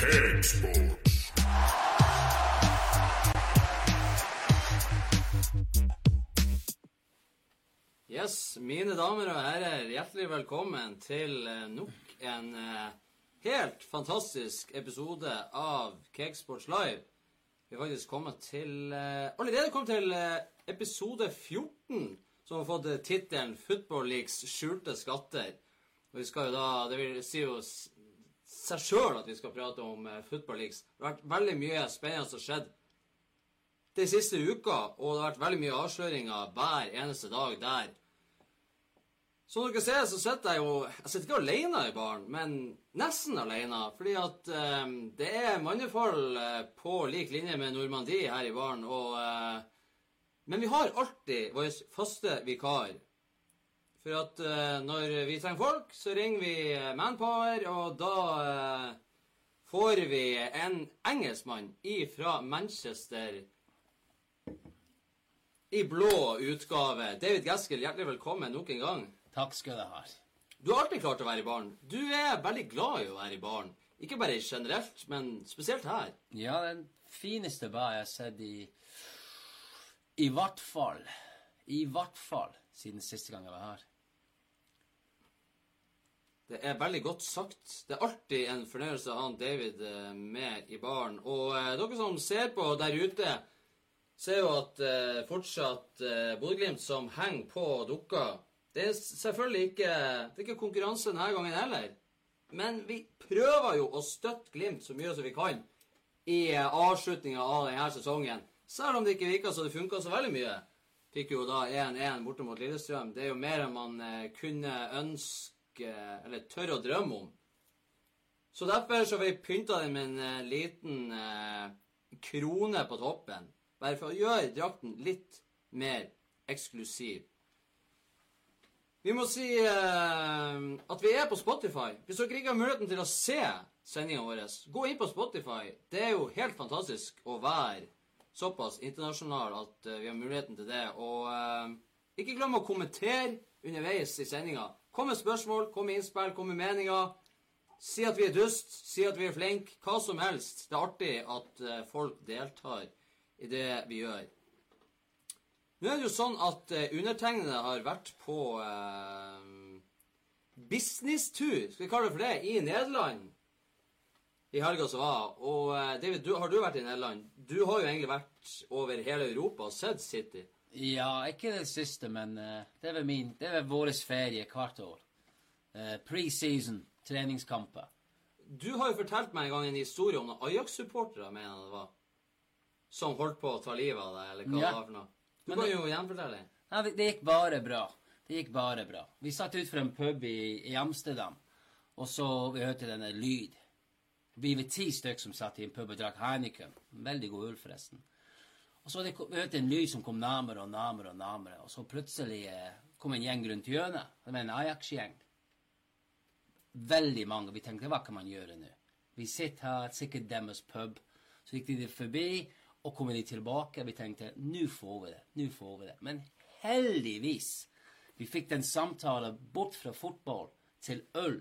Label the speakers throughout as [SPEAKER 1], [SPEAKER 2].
[SPEAKER 1] Cakesports.
[SPEAKER 2] Yes, mine damer og herrer, hjertelig velkommen til eh, nok en eh, helt fantastisk episode av Cakesports Live. Vi har faktisk kommet til eh, Allerede kommet til episode 14, som har fått tittelen 'Football Leaks skjulte skatter'. Og vi skal jo da Det vil si jo s- seg sjøl at vi skal prate om eh, Football Leagues. Det har vært veldig mye spennende som har skjedd de siste uka, og det har vært veldig mye avsløringer hver eneste dag der. Som dere ser, så sitter jeg jo Jeg sitter ikke alene i baren, men nesten alene. Fordi at um, det er mannefall eh, på lik linje med Normandie her i baren. Og, uh, men vi har alltid vår faste vikar. For at uh, når vi trenger folk, så ringer vi eh, Manpower, og da uh, får vi en engelskmann fra Manchester i blå utgave. David Gaskill, hjertelig velkommen nok en gang.
[SPEAKER 3] Takk skal du ha.
[SPEAKER 2] Du har alltid klart å være i baren. Du er veldig glad i å være i baren. Ikke bare generelt, men spesielt her.
[SPEAKER 3] Ja, den fineste bar jeg har sett i I hvert fall I hvert fall siden siste gang jeg var her.
[SPEAKER 2] Det er veldig godt sagt. Det er alltid en fornøyelse å ha David eh, med i baren. Og eh, dere som ser på der ute, ser jo at eh, fortsatt eh, Bodø-Glimt som henger på dukka. Det er selvfølgelig ikke, det er ikke konkurranse denne gangen heller. Men vi prøver jo å støtte Glimt så mye som vi kan i eh, avslutninga av denne sesongen. Selv om det ikke virka så det funka så veldig mye. Fikk jo da 1-1 borte mot Lillestrøm. Det er jo mer enn man eh, kunne ønske Eller tør å drømme om. Så derfor så har vi pynta den med en eh, liten eh, krone på toppen. Bare for å gjøre drakten litt mer eksklusiv. Vi må si eh, at vi er på Spotify. Hvis dere ikke har muligheten til å se sendinga vår, gå inn på Spotify. Det er jo helt fantastisk å være såpass internasjonal at eh, vi har muligheten til det. Og eh, ikke glem å kommentere underveis i sendinga. Kom med spørsmål, kom med innspill, kom med meninger. Si at vi er dust, si at vi er flinke. Hva som helst. Det er artig at eh, folk deltar i det vi gjør. Nå er det jo sånn at eh, undertegnede har vært på eh, businesstur, skal vi kalle det for det, i Nederland i helga som var. Og eh, David, du, har du vært i Nederland? Du har jo egentlig vært over hele Europa og sett City.
[SPEAKER 3] Ja, ikke det siste, men uh, det er vel min Det er vel vår ferie hvert år. Uh, Preseason, treningskamper.
[SPEAKER 2] Du har jo fortalt meg en gang en historie om noen Ajax-supportere, mener jeg det var, som holdt på å ta livet av deg, eller hva
[SPEAKER 3] Ja.
[SPEAKER 2] det var for noe. Du
[SPEAKER 3] Men
[SPEAKER 2] kan
[SPEAKER 3] det-
[SPEAKER 2] jo gjenfortelle.
[SPEAKER 3] Nei, det, det gikk bare bra. Det gikk bare bra. Vi satt ut fra en pub i, i Amsterdam, og så vi hørte denne lyd. Vi var ti stykker som satt i en pub og drakk Heineken. Veldig god øl, forresten. Og så det, vet, en lyd som kom nærmere og nærmere, og nærmere, og så plutselig eh, kom en gjeng rundt hjørnet. Det var en Ajax-gjeng. Veldig mange. Vi tenkte, hva kan man gjøre nå? Vi sitter her, sikkert deres pub. Så gikk de forbi, og kommer de tilbake. Vi tenkte, nå får vi det, nå får vi det. Men heldigvis, vi fikk den samtalen bort fra fotball til øl,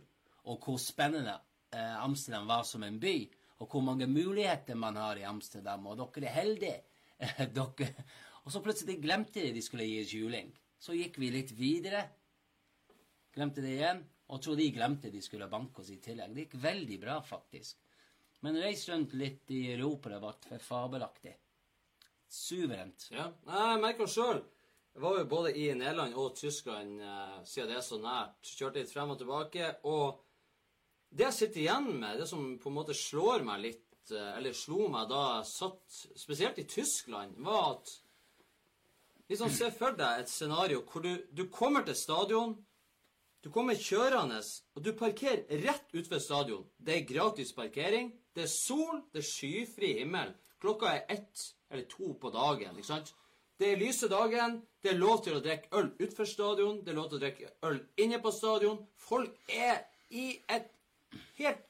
[SPEAKER 3] og hvor spennende eh, Amsterdam var som en by, og hvor mange muligheter man har i Amsterdam, og dere er heldige. dere. Og så plutselig glemte de de skulle gi juling. Så gikk vi litt videre, glemte det igjen, og tror de glemte de skulle banke oss i tillegg. Det gikk veldig bra, faktisk. Men reis rundt litt i Europa, det ble fabelaktig. Suverent.
[SPEAKER 2] Ja. Jeg merker sjøl. Jeg var jo både i Nederland og Tyskland eh, siden det er så nært. Kjørte litt frem og tilbake. Og det jeg sitter igjen med, det som på en måte slår meg litt, eller slo meg da jeg satt spesielt i Tyskland, var at Liksom Se for deg et scenario hvor du, du kommer til stadion, du kommer kjørende, og du parkerer rett utenfor stadion. Det er gratis parkering. Det er sol, det er skyfri himmel. Klokka er ett eller to på dagen. ikke sant? Det er lyse dagen. Det er lov til å drikke øl utenfor stadion. Det er lov til å drikke øl inne på stadion. Folk er i et helt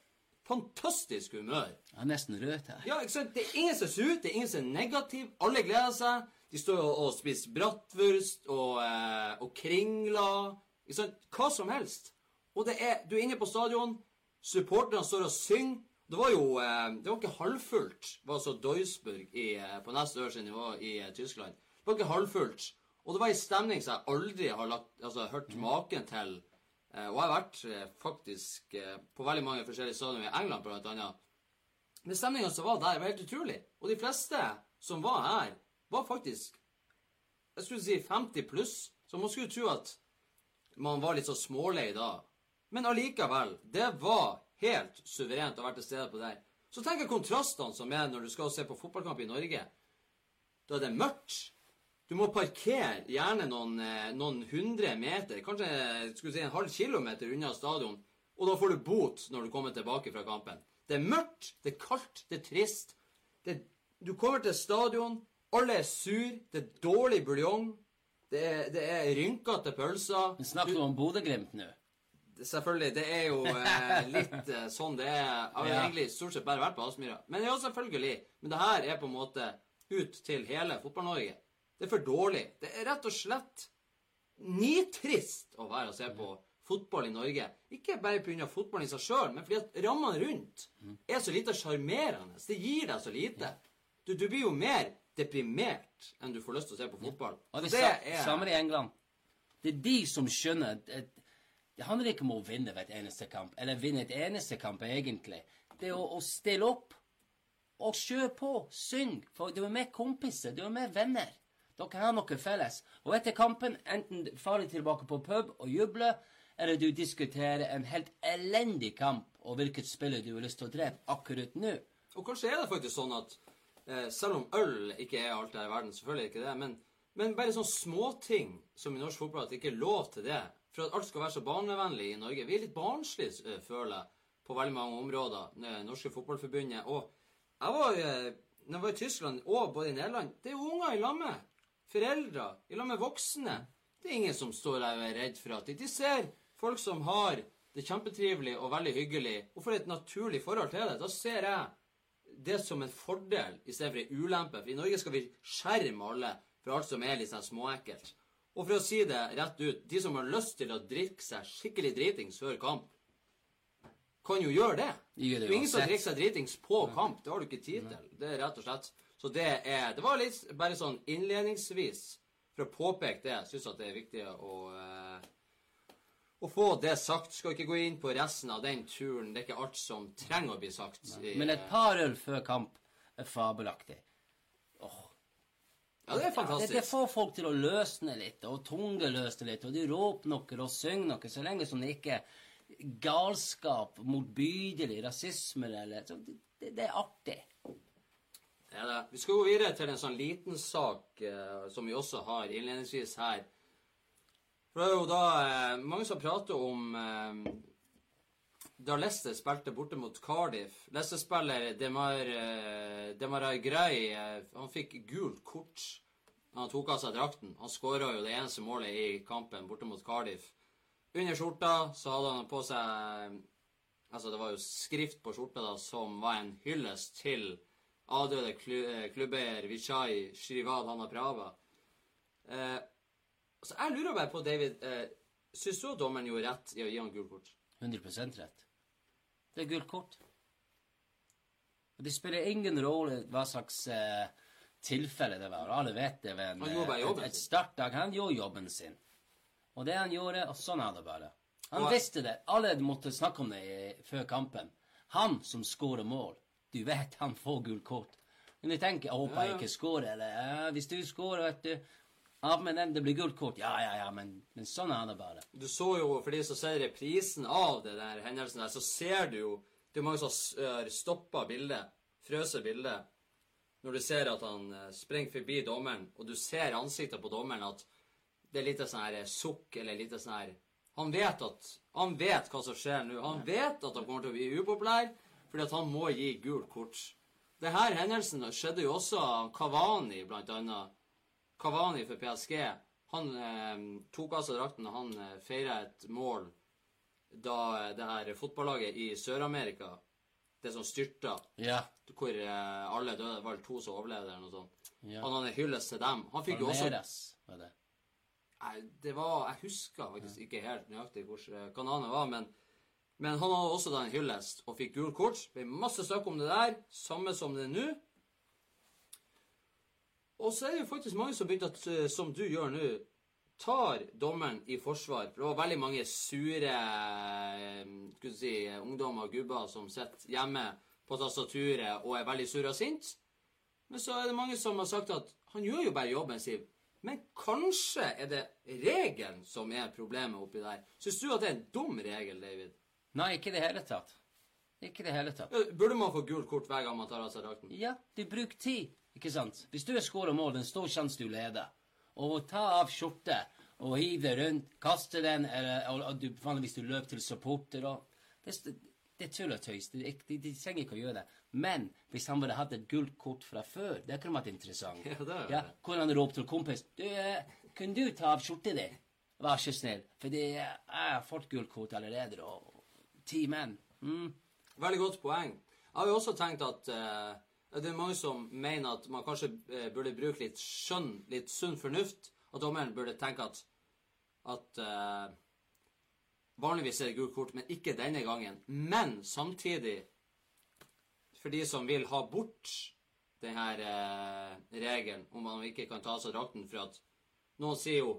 [SPEAKER 2] fantastisk humør.
[SPEAKER 3] Jeg er nesten rød her.
[SPEAKER 2] Ja, ikke sant? Det er ingen som er sur, det er ingen som er negativ. Alle gleder seg. De står og, og spiser bratwurst og, eh, og kringler. Ikke sant? Hva som helst. Og det er, du er inne på stadion, supporterne står og synger, Det var jo eh, det var ikke halvfullt, var så Duisburg i, eh, på neste øverste nivå i eh, Tyskland. Det var ikke halvfullt. Og det var ei stemning som jeg aldri har lagt, altså, hørt maken til. Eh, og jeg har vært eh, faktisk eh, på veldig mange forskjellige stadioner i England, blant annet. Men stemninga som var der, var helt utrolig. Og de fleste som var her, var faktisk jeg skulle si 50 pluss. Så man skulle tro at man var litt så smålei da. Men allikevel, det var helt suverent å være til stede på det. Så tenk kontrastene som er når du skal se på fotballkamp i Norge. Da er det mørkt. Du må parkere gjerne noen, eh, noen hundre meter, kanskje si en halv kilometer unna stadion, og da får du bot når du kommer tilbake fra kampen. Det er mørkt, det er kaldt, det er trist. Det, du kommer til stadion, alle er sur, det er dårlig buljong, det er, det er rynkete pølser.
[SPEAKER 3] Men snakker du om Bodø-Glimt nå?
[SPEAKER 2] Selvfølgelig, det er jo eh, litt eh, sånn det er. Jeg har
[SPEAKER 3] Ja.
[SPEAKER 2] egentlig stort sett bare vært på Aspmyra. Men ja, selvfølgelig. Men det her er på en måte ut til hele Fotball-Norge. Det er for dårlig. Det er rett og slett nitrist å være og se på fotball i Norge. Ikke bare pga. fotballen i seg sjøl, men fordi at rammene rundt er så lite sjarmerende. Det gir deg så lite. Du, du blir jo mer deprimert enn du får lyst til å se på fotball.
[SPEAKER 3] Og det,
[SPEAKER 2] det
[SPEAKER 3] er samme i England. Det er de som skjønner at Det handler ikke om å vinne hvert eneste kamp, eller vinne et eneste kamp, egentlig. Det er å, å stille opp og kjøre på. synge. For du er med kompiser. Du er med venner. Dere har noe felles. Og etter kampen, enten farer de tilbake på pub og jubler, eller du diskuterer en helt elendig kamp og hvilket spiller du har lyst til å drepe akkurat nå.
[SPEAKER 2] Og kanskje er det faktisk sånn at eh, selv om øl ikke er alt her i verden, selvfølgelig er ikke det, men, men bare sånne småting som i norsk fotball, at det ikke er lov til det, for at alt skal være så barnevennlig i Norge. Vi er litt barnslige, eh, føler jeg, på veldig mange områder, det norske fotballforbundet. Og jeg var, eh, når jeg var i Tyskland og både i Nederland, det er jo unger i lammet. Foreldre i lag med voksne. Det er ingen som står der og er redd for at de, de ser folk som har det kjempetrivelig og veldig hyggelig, og får et naturlig forhold til det. Da ser jeg det som en fordel istedenfor en ulempe. For i Norge skal vi skjerme alle for alt som er litt sånn småekkelt. Og for å si det rett ut, de som har lyst til å drikke seg skikkelig dritings før kamp, kan jo gjøre det.
[SPEAKER 3] Det
[SPEAKER 2] er ingen som drikker seg dritings på kamp. Det har du ikke tid til. Det er rett og slett. Så det er Det var litt bare sånn innledningsvis for å påpeke det. Jeg syns at det er viktig å eh, å få det sagt. Skal ikke gå inn på resten av den turen. Det er ikke alt som trenger å bli sagt. i-
[SPEAKER 3] Men et par øl før kamp er fabelaktig. Åh,
[SPEAKER 2] Ja, det er
[SPEAKER 3] Det, det får folk til å løsne litt, og tungeløsne litt, og de råper noe og synger noe, så lenge som det ikke er galskap, motbydelig, rasisme eller så det, det, det er artig.
[SPEAKER 2] Det er det. Vi skal gå videre til en sånn liten sak eh, som vi også har innledningsvis her. For det er jo da eh, mange som prater om eh, da Leicester spilte borte mot Cardiff. Leicester-spiller Demar, eh, Demarai Grey eh, han fikk gult kort. Han tok av seg drakten. Han skåra jo det eneste målet i kampen borte mot Cardiff. Under skjorta så hadde han på seg Altså, det var jo skrift på skjorta da som var en hyllest til avdøde eh, klubbeier Vichai Shrivad Hanaprava. Eh, så jeg lurer bare på, David eh, Syns du at dommeren gjorde rett i å gi han gult kort?
[SPEAKER 3] 100 rett. Det er gult kort. Og Det spiller ingen rolle hva slags eh, tilfelle det var. Alle vet det ved en, eh,
[SPEAKER 2] jobben
[SPEAKER 3] et, et startdag. Han gjorde jobben sin. Og det han gjorde, og sånn er det bare. Han
[SPEAKER 2] Og-
[SPEAKER 3] visste det. Alle måtte snakke om det i, før kampen. Han som skårer mål. Du vet han får gult kort. Men du tenker 'Jeg håper jeg ikke skårer', eller ja, 'Hvis du skårer, vet du' Ja, men det- det blir gult kort. Ja, ja, ja, men, men sånn er det bare.
[SPEAKER 2] Du så jo, for de som ser reprisen av det der hendelsen der, så ser du jo Det er mange som har stoppa bildet, frøset bildet, når du ser at han eh, springer forbi dommeren, og du ser ansiktet på dommeren at det er litt sånn her sukk, eller litt sånn her Han vet at Han vet hva som skjer nå. Han vet at han kommer til å bli upopulær, fordi at han må gi gult kort. Det her hendelsen skjedde jo også Kavani, blant annet. Kavani for PSG. Han eh, tok av seg drakten, og han eh, feira et mål da eh, det her fotballaget i Sør-Amerika, det som styrta,
[SPEAKER 3] Ja.
[SPEAKER 2] hvor eh, alle døde, det var vel to som overlevde, eller noe sånt.
[SPEAKER 3] Ja.
[SPEAKER 2] Han hadde hyllest til dem. Han fikk jo også
[SPEAKER 3] var det.
[SPEAKER 2] Nei, det var Jeg husker faktisk ikke helt nøyaktig hvordan kananen var, men Men han hadde også da en hyllest og fikk gult kort. Det ble masse snakk om det der, samme som det er nå. Og så er det faktisk mange som begynte at, eh, som du gjør nå, tar dommeren i forsvar. For det var veldig mange sure eh, skal du si, ungdommer og gubber som sitter hjemme på tastaturet og er veldig sure og sinte. Men så er det mange som har sagt at han gjør jo bare jobben sin. Men kanskje er det regelen som er problemet oppi der. Syns du at det er en dum regel, David?
[SPEAKER 3] Nei, ikke i det hele tatt. Ikke i det hele tatt.
[SPEAKER 2] Eh, Burde man få gult kort hver gang man tar av seg drakten?
[SPEAKER 3] Ja, du bruker tid, ikke sant? Hvis du har skåret mål, det er en stor sjanse du leder. Og ta av skjorte og hive det rundt, kaste den, eller og, du, hvis du løper til supporter og Det, det er tull og tøys. De, de, de trenger ikke å gjøre det. Men hvis han hadde hatt et gult kort fra før, det kunne vært interessant.
[SPEAKER 2] Ja, det er
[SPEAKER 3] Ja, hvor han ropte til kompis du, eh, Kunne du ta av skjorta di? Vær så snill. For jeg har fått gult kort allerede, og ti menn. Mm.
[SPEAKER 2] Veldig godt poeng. Jeg har jo også tenkt at eh, det er mange som mener at man kanskje eh, burde bruke litt skjønn, litt sunn fornuft. At dommeren burde tenke at, at eh, Vanligvis er det gult kort, men ikke denne gangen. Men samtidig, for de som vil ha bort denne eh, regelen om man ikke kan ta av seg drakten for at Noen sier jo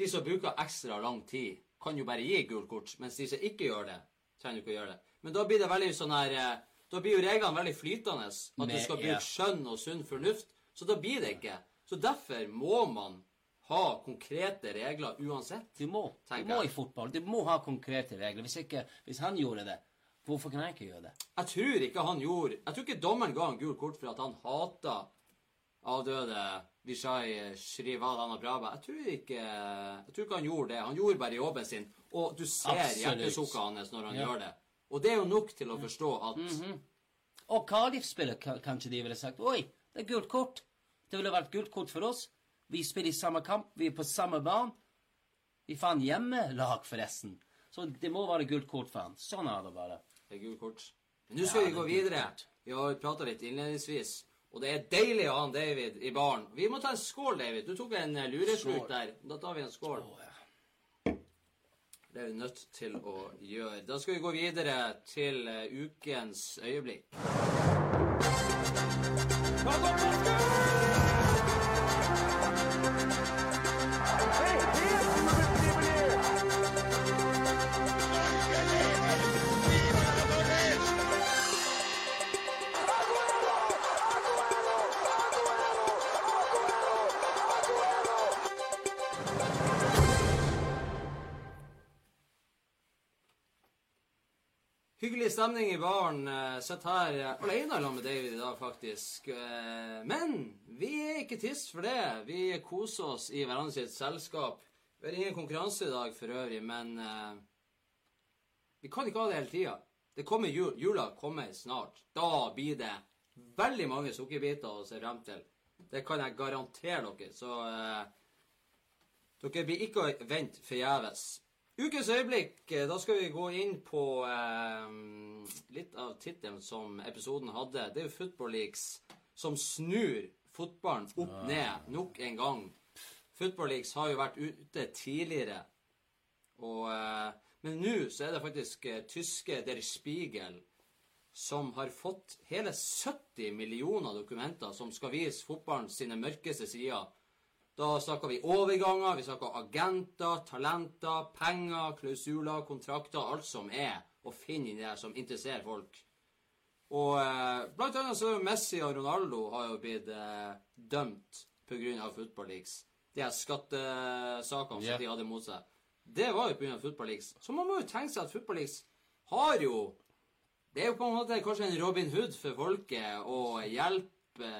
[SPEAKER 2] de som bruker ekstra lang tid, kan jo bare gi gult kort, mens de som ikke gjør det, trenger du ikke å gjøre det. Men da blir det veldig sånn her eh, Da blir jo reglene veldig flytende. At du
[SPEAKER 3] skal
[SPEAKER 2] skal
[SPEAKER 3] ja.
[SPEAKER 2] bruke skjønn og sunn fornuft. Så da blir det ikke. Så derfor må man ha konkrete regler uansett.
[SPEAKER 3] Du må. Du må i fotball. Du må ha konkrete regler. Hvis, ikke, hvis han gjorde det, hvorfor kan jeg ikke gjøre det?
[SPEAKER 2] Jeg tror ikke han gjorde Jeg tror ikke dommeren ga han gult kort for at han hata avdøde Vishai Shrivadana Braba. Jeg tror ikke Jeg tror ikke han gjorde det. Han gjorde bare jobben sin. Og du ser hjertesukket hans når han
[SPEAKER 3] Ja.
[SPEAKER 2] gjør det. Og det er jo nok til å forstå at
[SPEAKER 3] Og Cardiff-spiller kanskje de ville sagt Oi, det er gult kort. Det ville vært gult kort for oss. Vi spiller i samme kamp, vi er på samme bane. Vi fant hjemmelag, forresten. Så det må være gult kort for han. Sånn er det bare.
[SPEAKER 2] Det er gult kort. Men nå skal
[SPEAKER 3] Ja,
[SPEAKER 2] vi gå
[SPEAKER 3] er
[SPEAKER 2] videre. Vi har prata litt innledningsvis. Og det er deilig å ha han David i baren. Vi må ta en skål, David. Du tok en
[SPEAKER 3] lureslut
[SPEAKER 2] der. Da tar vi en skål.
[SPEAKER 3] Oh, ja.
[SPEAKER 2] Det er vi nødt til å gjøre. Da skal vi gå videre til eh, ukens øyeblikk. Hyggelig stemning i baren. Uh, Sitter her eh, alene sammen med David i dag, faktisk. Eh, men vi er ikke tyst for det. Vi koser oss i hverandre sitt selskap. Vi har ingen konkurranse i dag for øvrig, men vi kan ikke ha det hele tida. Det kommer jul, Jula kommer snart. Da blir det veldig mange sukkerbiter å se frem til. Det kan jeg garantere dere. Så dere blir ikke å vente forgjeves. Ukens øyeblikk, eh, da skal vi gå inn på eh, litt av tittelen som episoden hadde. Det er jo Football Leaks som snur fotballen opp ned nok en gang. Football Leaks har jo vært ute tidligere, og, eh, men nå så er det faktisk eh, tyske Der Spiegel som har fått hele 70 millioner dokumenter som skal vise fotballen sine mørkeste sider. Da snakker vi overganger, vi snakker agenter, talenter, penger, klausuler, kontrakter, alt som er å finne inni der som interesserer folk. Og eh, blant annet så er jo Messi og Ronaldo har jo blitt eh, dømt pga. Football Leaks. De her skattesakene
[SPEAKER 3] yeah.
[SPEAKER 2] som de hadde mot seg. Det var jo pga. Football Leaks. Så man må jo tenke seg at Football Leaks har jo Det er jo på en måte kanskje en Robin Hood for folket å hjelpe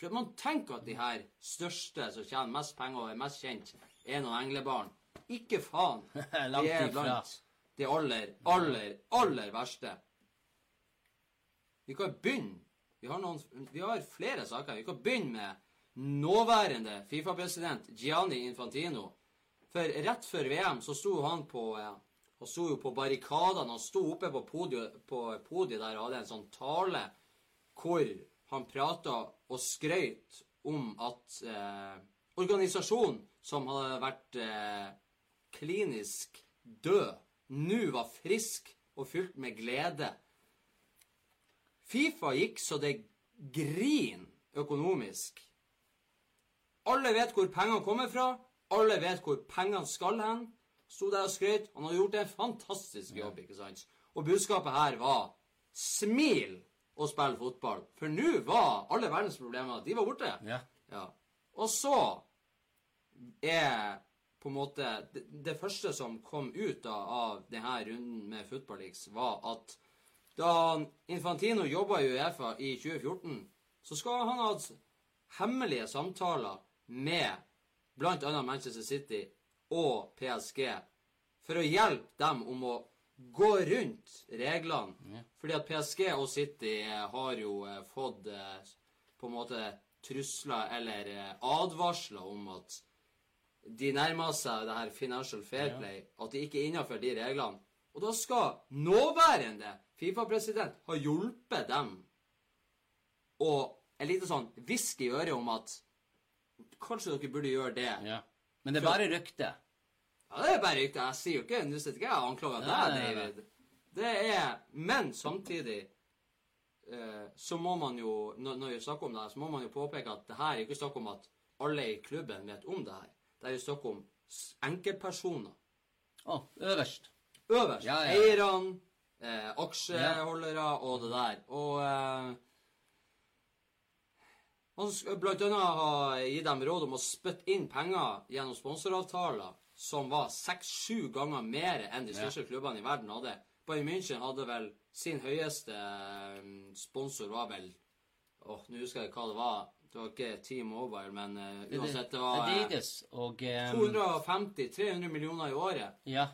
[SPEAKER 2] For man tenker at de her største som tjener mest penger og er mest kjent, er noen englebarn. Ikke faen. De er blant de aller, aller, aller verste. Vi kan begynne Vi har, noen, vi har flere saker. Vi kan begynne med nåværende Fifa-president Gianni Infantino. For rett før VM så sto han på eh, Han sto jo på barrikadene. Han sto oppe på podiet, på podiet der og hadde en sånn tale hvor han prata og skrøt om at eh, organisasjonen som hadde vært eh, klinisk død, nå var frisk og fylt med glede. Fifa gikk så det grin økonomisk. Alle vet hvor pengene kommer fra. Alle vet hvor pengene skal hen. Sto der og skrøt. Han hadde gjort en fantastisk jobb, ikke sant? Og budskapet her var smil og spille fotball. For nå var alle verdens problemer de var borte.
[SPEAKER 3] Ja.
[SPEAKER 2] Ja. Og så er på en måte det, det første som kom ut da, av denne runden med Football Leaks, var at da Infantino jobba i Uefa i 2014, så skal han ha hatt hemmelige samtaler med bl.a. Manchester City og PSG for å hjelpe dem om å gå rundt reglene. Fordi at PSG og City har jo eh, fått eh, på en måte trusler eller eh, advarsler om at de nærmer seg det her financial fair play, at de ikke er innafor de reglene. Og da skal nåværende Fifa-president ha hjulpet dem og en liten sånn hvisk i øret om at kanskje dere burde gjøre det.
[SPEAKER 3] ja. Men det er bare rykte.
[SPEAKER 2] Ja, det er bare riktig. Jeg sier jo ikke Nå sitter ikke og anklager deg. David. Det er Men samtidig eh, så må man jo når, når vi snakker om det her, så må man jo påpeke at det her er ikke snakk om at alle i klubben vet om det her. Det er jo snakk om enkeltpersoner.
[SPEAKER 3] Å, øverst.
[SPEAKER 2] Øverst.
[SPEAKER 3] Ja, ja.
[SPEAKER 2] Eierne, eh, aksjeholdere og det der. Og eh, skal blant annet har gitt dem råd om å spytte inn penger gjennom sponsoravtaler som var seks-sju ganger mer enn de største klubbene i verden hadde. Bayern München hadde vel sin høyeste eh, sponsor var vel Åh, nå husker jeg hva det var. Det var ikke T-Mobile, men uh, uansett, det var eh,
[SPEAKER 3] Adidas og eh,
[SPEAKER 2] 250-300 millioner i året.
[SPEAKER 3] Ja.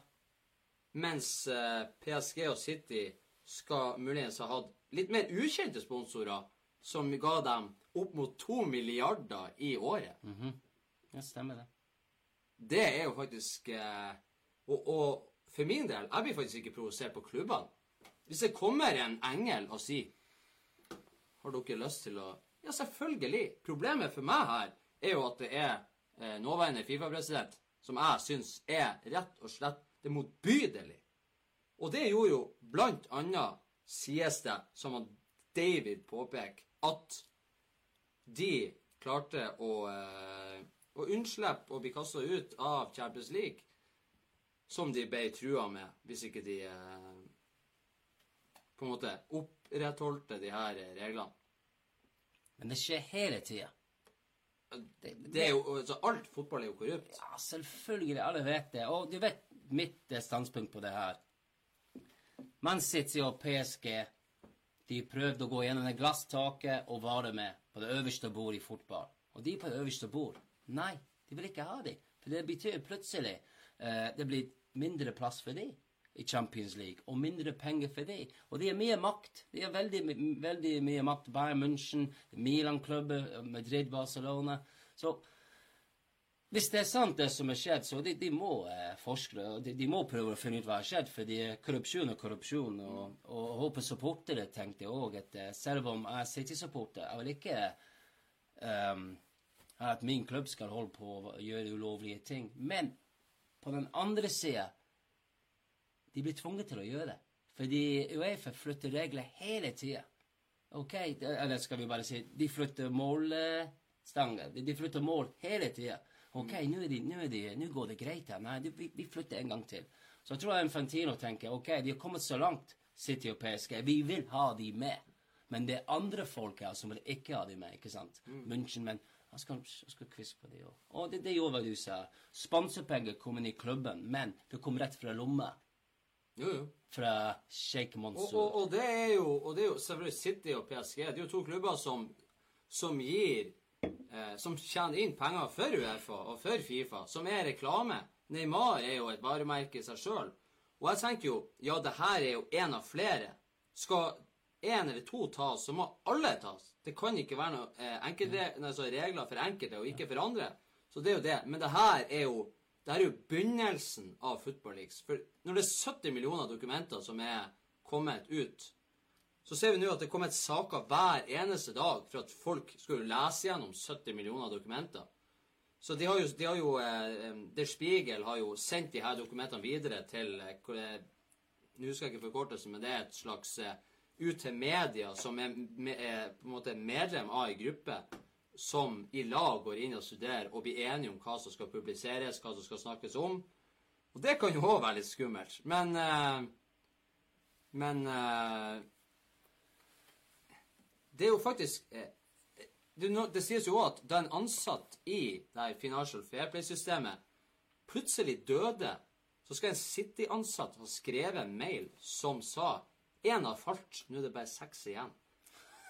[SPEAKER 2] Mens uh, PSG og City skal muligens ha hatt litt mer ukjente sponsorer, som ga dem opp mot to milliarder i året.
[SPEAKER 3] ja, stemmer det.
[SPEAKER 2] Det er jo faktisk eh, og, og for min del, jeg blir faktisk ikke provosert på klubbene. Hvis det kommer en engel og sier Har dere lyst til å Ja, selvfølgelig. Problemet for meg her er jo at det er eh, nåværende Fifa-president som jeg syns er rett og slett det motbydelig. Og det gjorde jo blant annet, sies det, som at David påpeker, at de klarte å, eh, å unnslippe å bli kasta ut av Champions League, som de ble trua med, hvis ikke de eh, på en måte opprettholdte de her reglene.
[SPEAKER 3] Men det skjer hele tida.
[SPEAKER 2] Det er jo, altså Alt fotball er jo korrupt.
[SPEAKER 3] Ja, selvfølgelig. Alle vet det. Og du vet mitt eh, standpunkt på det her. Man City og PSG de prøvde å gå gjennom det glasstaket og være med på det øverste bordet i fotball. Og de på det øverste bord, nei, de vil ikke ha dem. For det betyr plutselig uh, det blir mindre plass for de i Champions League, og mindre penger for de. Og de har mye makt. De har veldig, veldig mye makt. Bayern München, Milan-klubber, Madrid, Barcelona. Så hvis det er sant, det som har skjedd, så de, de må eh, forske de, de må prøve å finne ut hva har skjedd. fordi korrupsjon er korrupsjon. Og, og jeg håper supportere tenkte òg at eh, selv om jeg er City-supporter, jeg vil ikke ehm, at min klubb skal holde på å gjøre ulovlige ting. Men på den andre sida de blir tvunget til å gjøre det. Fordi Uefa flytter regler hele tida. Ok, eller skal vi bare si De flytter målstanger. De, flytter mål hele tida. Ok, nå er de, nå er de, går det greit her. Nei, vi, vi flytter en gang til. Så jeg tror Infantino tenker ok, vi har kommet så langt, City og PSG. Vi vil ha de med. Men det er andre folk her som vil ikke ha de med, ikke sant? München, men jeg skal, jeg skal kviske på det òg. Og det, det gjorde du sa. Sponsorpenger kom inn i klubben, men det kom rett fra lomma.
[SPEAKER 2] Jo, jo.
[SPEAKER 3] Fra Sheikh
[SPEAKER 2] Og,
[SPEAKER 3] Mansour.
[SPEAKER 2] og, og, det er jo, og det er jo selvfølgelig City og PSG. Det er jo to klubber som, som gir eh, Som tjener inn penger for Uefa og for Fifa, som er reklame. Neymar er jo et varemerke i seg sjøl. Og jeg tenker jo ja, det her er jo én av flere. Skal én eller to tas, så må alle tas. Det kan ikke være noen eh, altså regler for enkelte og ikke for andre. Så det er jo det. Men det her er jo det er jo begynnelsen av Football Leaks. For når det er 70 millioner dokumenter som er kommet ut, så ser vi nå at det er kommet saker hver eneste dag for at folk skulle lese gjennom 70 millioner dokumenter. Så de har jo, de har jo eh, Der Spiegel har jo sendt de her dokumentene videre til eh, det- Nå husker jeg ikke forkortelsen, men det er et slags eh, ut til media som er, er på en måte medlem av en gruppe som i lag går inn og studerer og blir enige om hva som skal publiseres, hva som skal snakkes om. Og det kan jo òg være litt skummelt. Men eh, Men eh, det er jo faktisk eh, det, sies jo òg at da en ansatt i det her Financial Fair Play-systemet plutselig døde, så skal en City-ansatt ha skrevet en mail som sa én har falt, nå er det bare seks igjen.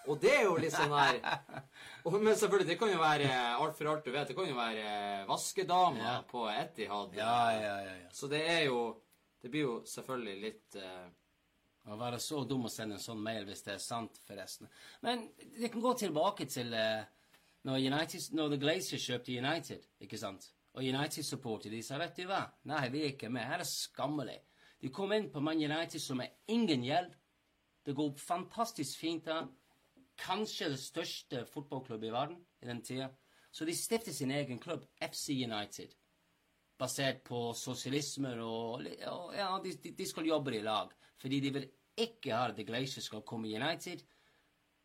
[SPEAKER 2] Og det er jo litt sånn her Men selvfølgelig, det kan jo være alt for alt du vet. Det kan jo være eh, vaskedama
[SPEAKER 3] Ja.
[SPEAKER 2] på Etihad.
[SPEAKER 3] Ja, ja, ja. ja.
[SPEAKER 2] Så det er jo Det blir jo selvfølgelig litt uh...
[SPEAKER 3] Å være så dum å sende en sånn mail hvis det er sant, forresten. Men det kan gå tilbake til uh, når, United, når The Glazers kjøpte United, ikke sant? Og United-supporter de sa vet du hva, nei, vi er ikke med, her er skammelig. De kom inn på Man United som er ingen gjeld. Det går fantastisk fint der. Kanskje det største fotballklubbet i verden i den tida. Så de stiftet sin egen klubb, FC United basert på sosialisme og, og Ja, de, de, skal jobbe i lag. Fordi de vil ikke ha at Glacier skal komme i United.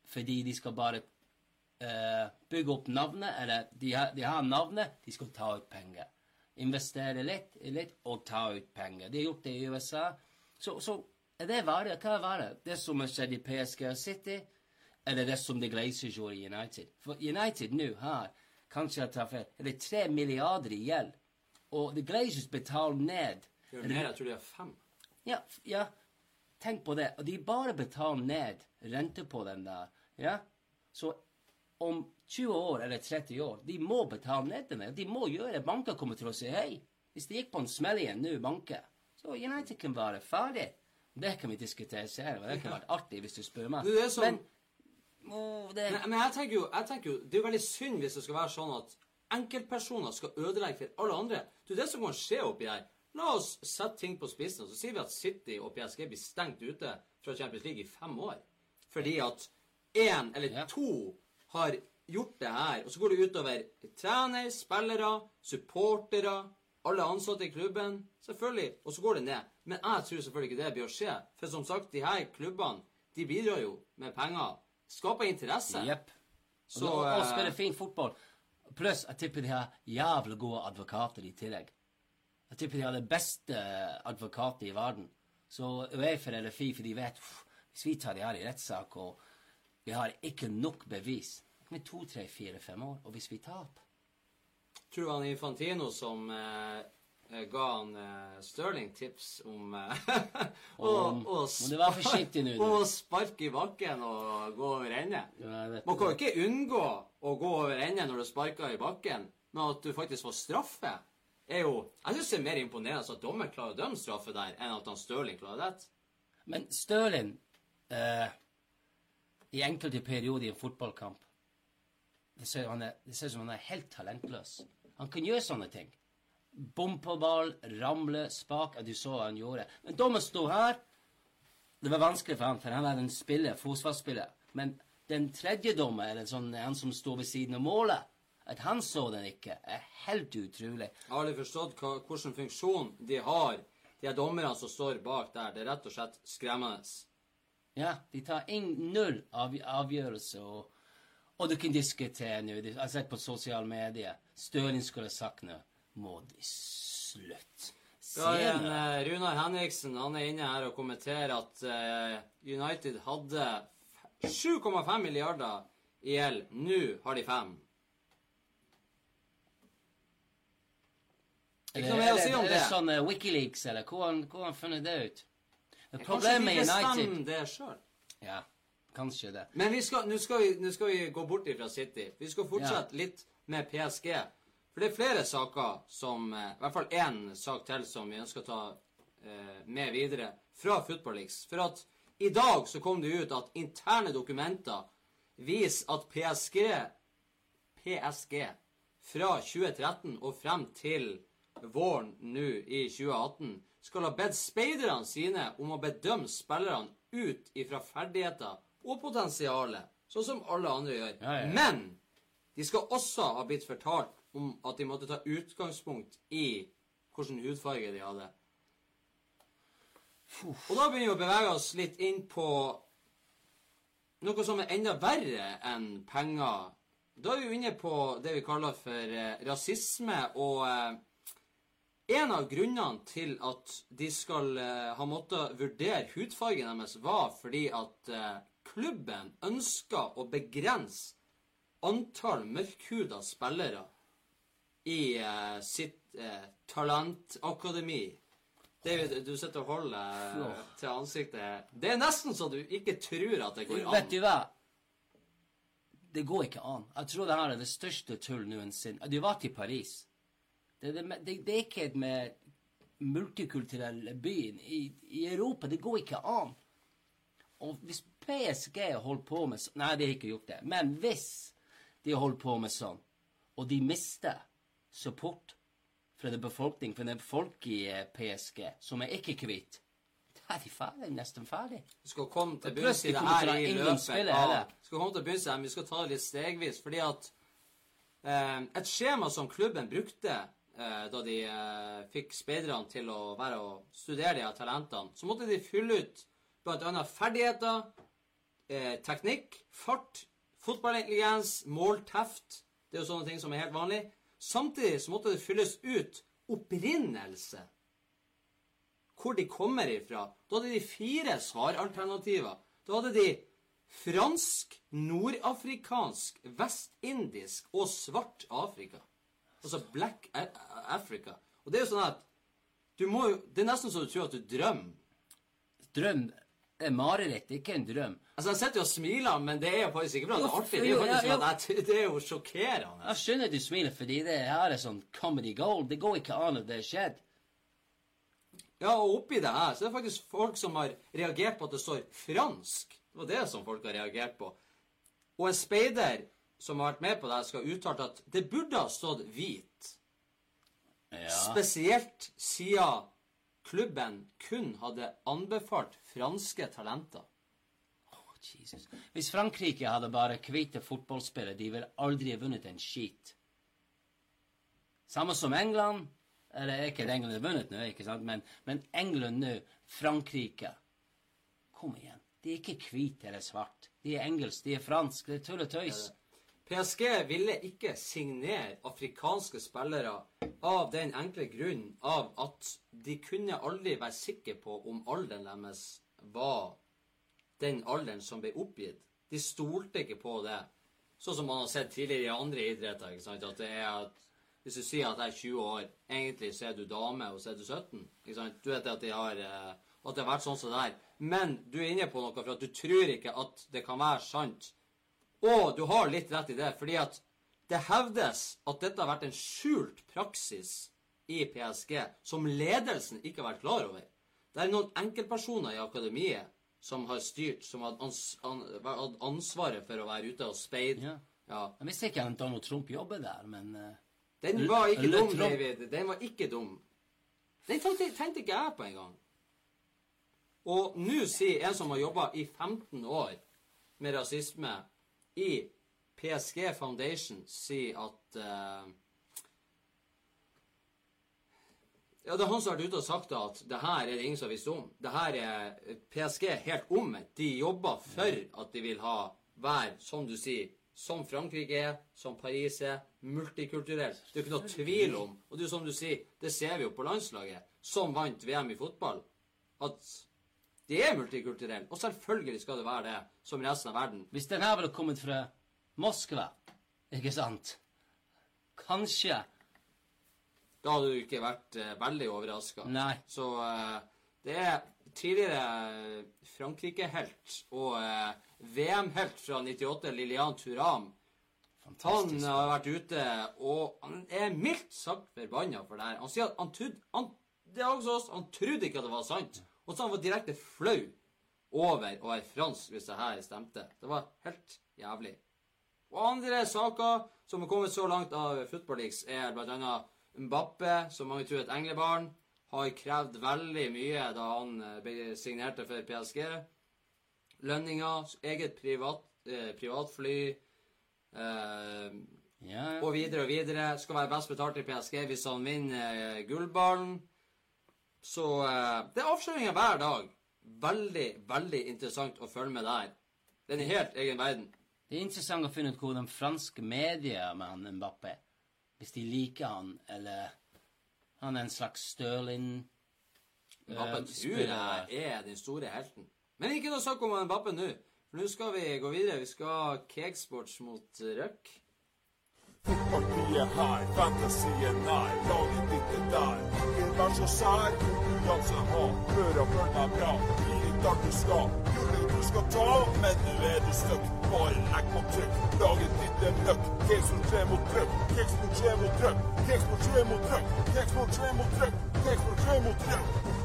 [SPEAKER 3] Fordi de skal bare uh, bygge opp navnet, eller de har, de har navnet, de skal ta ut penger. Investere litt, litt og ta ut penger. De har gjort det i USA. Så, så er det verre? Hva er det? Det som har skjedd i PSG City, eller det som De Glaciers gjorde i United? For United nå har, kanskje jeg tar feil, er det tre milliarder i gjeld. Og The Glaciers betaler ned
[SPEAKER 2] det er mer, Jeg tror de har fem.
[SPEAKER 3] ja, ja, tenk på det. Og de bare betaler ned rente på den der. Ja? Så om 20 år eller 30 år, de må betale ned den der. De må gjøre det. Banker kommer til å si hei. Hvis det gikk på en smell igjen nå, banker, så United kan være ferdig. Det kan vi diskutere senere. og Det kan vært artig hvis du spør meg.
[SPEAKER 2] Du, det er sånn-
[SPEAKER 3] Men oh, det,
[SPEAKER 2] Men, men jeg tenker jo, jeg tenker jo, det er jo veldig synd hvis det skal være sånn at enkeltpersoner skal ødelegge for alle andre. Er det som kan skje oppi her. La oss sette ting på spissen, og så sier vi at City og PSG blir stengt ute fra Champions League i fem år. Fordi at én eller
[SPEAKER 3] Ja.
[SPEAKER 2] to har gjort det her, og så går det utover trener, spillere, supportere, alle ansatte i klubben. Selvfølgelig. Og så går det ned. Men jeg tror selvfølgelig ikke det blir å skje. For som sagt, de her klubbene, de bidrar jo med penger. Skaper interesse.
[SPEAKER 3] Jepp.
[SPEAKER 2] Så,
[SPEAKER 3] og, og
[SPEAKER 2] eh,
[SPEAKER 3] spiller fin fotball. Pluss, jeg tipper de har jævlig gode advokater i tillegg. Jeg tipper de har det beste advokatet i verden. Så Uefa eller Fifa, de vet uff, Hvis vi tar de her i rettssak, og vi har ikke nok bevis Med to, tre, fire, fem år. Og hvis vi taper
[SPEAKER 2] tror du han Infantino som eh, eh, ga han uh, Stirling tips om eh, å, sparke i bakken og gå over ende.
[SPEAKER 3] Ja,
[SPEAKER 2] Man kan jo ikke unngå å gå over ende når du sparker i bakken, men at du faktisk får straffe, er jo Jeg syns det er mer imponerende at dommer klarer å dømme straffe der, enn at han Stirling klarer det.
[SPEAKER 3] Men Stirling eh, I enkelte perioder i en fotballkamp det ser ut som han er helt talentløs. Han kan gjøre sånne ting. Bom på ball, ramle, spak. Ja, du så hva han gjorde. Men dommen sto her. Det var vanskelig for han, for han er en spiller, forsvarsspiller. Men den tredje dommer, eller sånn, han som sto ved siden av målet, at han så den ikke, er helt utrolig.
[SPEAKER 2] Jeg har aldri forstått hva, hvilken funksjon de har, de her dommerne som står bak der. Det er rett og slett skremmende.
[SPEAKER 3] Ja, de tar ingen null av, avgjørelse, og, og du kan diskutere nå. Jeg har sett på sosiale medier. Støling skulle sagt nå Må de slutte?
[SPEAKER 2] Ja,
[SPEAKER 3] Ser
[SPEAKER 2] igjen,
[SPEAKER 3] du?
[SPEAKER 2] eh, Runar Henriksen han er inne her og kommenterer at eh, United hadde 7,5 milliarder i gjeld. Nå har de fem. Ikke noe mer å si om det.
[SPEAKER 3] Er
[SPEAKER 2] det.
[SPEAKER 3] sånn uh, Wikileaks, eller hvor har han- funnet det ut? Det
[SPEAKER 2] Kanskje
[SPEAKER 3] Problemet
[SPEAKER 2] de
[SPEAKER 3] med United
[SPEAKER 2] bestemmer det sjøl.
[SPEAKER 3] Ja, kanskje det.
[SPEAKER 2] Men vi skal, nå, skal vi, nå skal vi gå bort ifra City. Vi skal fortsette litt med PSG. For det er flere saker som eh, I hvert fall én sak til som vi ønsker å ta eh, med videre fra Football Leaks. For at i dag så kom det ut at interne dokumenter viser at PSG PSG fra 2013 og frem til våren nå i 2018 skal ha bedt speiderne sine om å bedømme spillerne ut ifra ferdigheter og potensialet, sånn som alle andre gjør.
[SPEAKER 3] Ja, ja, ja.
[SPEAKER 2] Men de skal også ha blitt fortalt om at de måtte ta utgangspunkt i hvilken hudfarge de hadde. Og da begynner vi å bevege oss litt inn på noe som er enda verre enn penger. Da er vi inne på det vi kaller for eh, rasisme, og eh, en av grunnene til at de skal eh, ha måttet vurdere hudfargen deres, var fordi at klubben ønska å begrense antall mørkhuda spillere i uh, sitt uh, talentakademi. David, du sitter og holder uh, til ansiktet. Det er nesten så du ikke tror at det går an.
[SPEAKER 3] Vet du hva? Det går ikke an. Jeg tror det her er det største tull noensinne. Du var til Paris. Det, det, det, det er ikke et med multikulturell byen i, i Europa. Det går ikke an. Og hvis PSG holder på med sånn Nei, de har ikke gjort det. Men hvis de holder på med sånn, og de mister support fra den befolkning, fra den folk i eh, PSG som er ikke kvitt. da er de ferdig, nesten ferdig.
[SPEAKER 2] Vi skal komme til bunns i det her i løpet
[SPEAKER 3] eller?
[SPEAKER 2] skal komme til bunns i det, men vi skal ta det litt stegvis. Fordi at eh, et skjema som klubben brukte eh, da de eh, fikk speiderne til å være og studere de her talentene, så måtte de fylle ut bl.a. ferdigheter, eh, teknikk, fart, fotballintelligens, målteft. Det er jo sånne ting som er helt vanlig. Samtidig så måtte det fylles ut opprinnelse hvor de kommer ifra. Da hadde de fire svaralternativer. Da hadde de fransk, nordafrikansk, vestindisk og svart Afrika. Altså Black Africa. Og det er jo sånn at du må jo Det er nesten så du tror at du drømmer.
[SPEAKER 3] Drøm er mareritt, ikke en drøm.
[SPEAKER 2] Altså, Han sitter jo og smiler, men det er jo faktisk ikke blant det artig. Det er jo
[SPEAKER 3] jo,
[SPEAKER 2] faktisk for at jeg, det er jo sjokkerende.
[SPEAKER 3] Jeg skjønner at du smiler fordi det her er sånn comedy gold. Det går ikke an at det har skjedd.
[SPEAKER 2] Ja, og oppi det her så er det faktisk folk som har reagert på at det står fransk. Det var det som folk har reagert på. Og en speider som har vært med på det, her, skal ha uttalt at det burde ha stått hvit.
[SPEAKER 3] Ja.
[SPEAKER 2] Spesielt siden klubben kun hadde anbefalt franske talenter.
[SPEAKER 3] Oh, Jesus. Hvis Frankrike hadde bare hvite fotballspillere, de ville aldri vunnet en skit. Samme som England. Eller ikke at England har vunnet nå, ikke sant? Men, men England nå, Frankrike Kom igjen. De er ikke hvite eller svart. De er engelsk, de er fransk. Det er tull og tøys.
[SPEAKER 2] PSG ville ikke signere afrikanske spillere av den enkle grunn av at de kunne aldri være sikre på om alderen deres var den alderen som ble oppgitt. De stolte ikke på det. Sånn som man har sett tidligere i andre idretter. ikke sant? At det er at Hvis du sier at jeg er 20 år, egentlig så er du dame, og så er du 17. ikke sant? Du vet at de har eh, at det har vært sånn som det er. Men du er inne på noe for at du tror ikke at det kan være sant. Og du har litt rett i det, fordi at det hevdes at dette har vært en skjult praksis i PSG som ledelsen ikke har vært klar over. Det er noen enkeltpersoner i akademiet som har styrt, som har hatt ansvaret for å være ute og speide.
[SPEAKER 3] Ja.
[SPEAKER 2] Ja.
[SPEAKER 3] Jeg visste ikke at Donald Trump jobber der, men eh,
[SPEAKER 2] Den var ikke
[SPEAKER 3] L
[SPEAKER 2] dum,
[SPEAKER 3] Trump.
[SPEAKER 2] David. Den var ikke dum. Den tenkte, tenkte ikke jeg på engang. Og nå sier en som har jobba i 15 år med rasisme i PSG Foundation, sier at uh, Ja, det er han som har vært ute og sagt at det her er det ingen som har visst om. Det her er PSG helt omvendt. De jobber for at de vil ha være, som du sier, som Frankrike er, som Paris er, multikulturelt. Det er ikke noe tvil om. Og det er jo som du sier, det ser vi jo på landslaget, som vant VM i fotball, at de er multikulturell, Og selvfølgelig skal det være det, som resten av verden.
[SPEAKER 3] hvis den her hadde kommet fra Moskva, ikke sant Kanskje.
[SPEAKER 2] Da hadde du ikke vært eh, veldig overraska. Så eh, det er tidligere Frankrike-helt og eh, VM-helt fra 98, Lilian Thuram. Han har vært ute, og han er mildt sagt forbanna for det her. Han sier at han trodde han, Det er også oss, han trodde ikke at det var sant. Og så han var direkte flau over å være fransk hvis det her stemte. Det var helt jævlig. Og andre saker som har kommet så langt av Football Leaks, er bl.a. Mbappe, som mange tror er et englebarn, har krevd veldig mye da han eh, signerte for PSG. Lønninger, eget privat, eh, privatfly eh,
[SPEAKER 3] Ja,
[SPEAKER 2] og videre og videre. Skal være best betalt i PSG hvis han vinner eh, gullballen. Så eh, det er avsløringer hver dag. Veldig, veldig interessant å følge med der. Det er en helt egen verden.
[SPEAKER 3] Det er interessant å finne ut hvordan franske medier med han Mbappé Hvis de liker han, eller han er en slags Stirling
[SPEAKER 2] Mbappé
[SPEAKER 3] eh,
[SPEAKER 2] tror jeg er den store helten. Men ikke noe snakk om Mbappé nå. For nå skal vi gå videre. Vi skal ha Cakesports mot Røk.
[SPEAKER 1] Fotballtid her, fantasien nær, laget ditt er der. Ikke vær så sær, konkurranse ha, hør og følg meg bra. I dag du skal, gullet du skal ta, men nå er du stuck. Bare legg på trykk, laget ditt er møkk. Kexford 3 mot trøkk, Kexford 3 mot trøkk, Kexford 3 mot trøkk, Kexford 3 mot trøkk, Kexford 3 mot trøkk.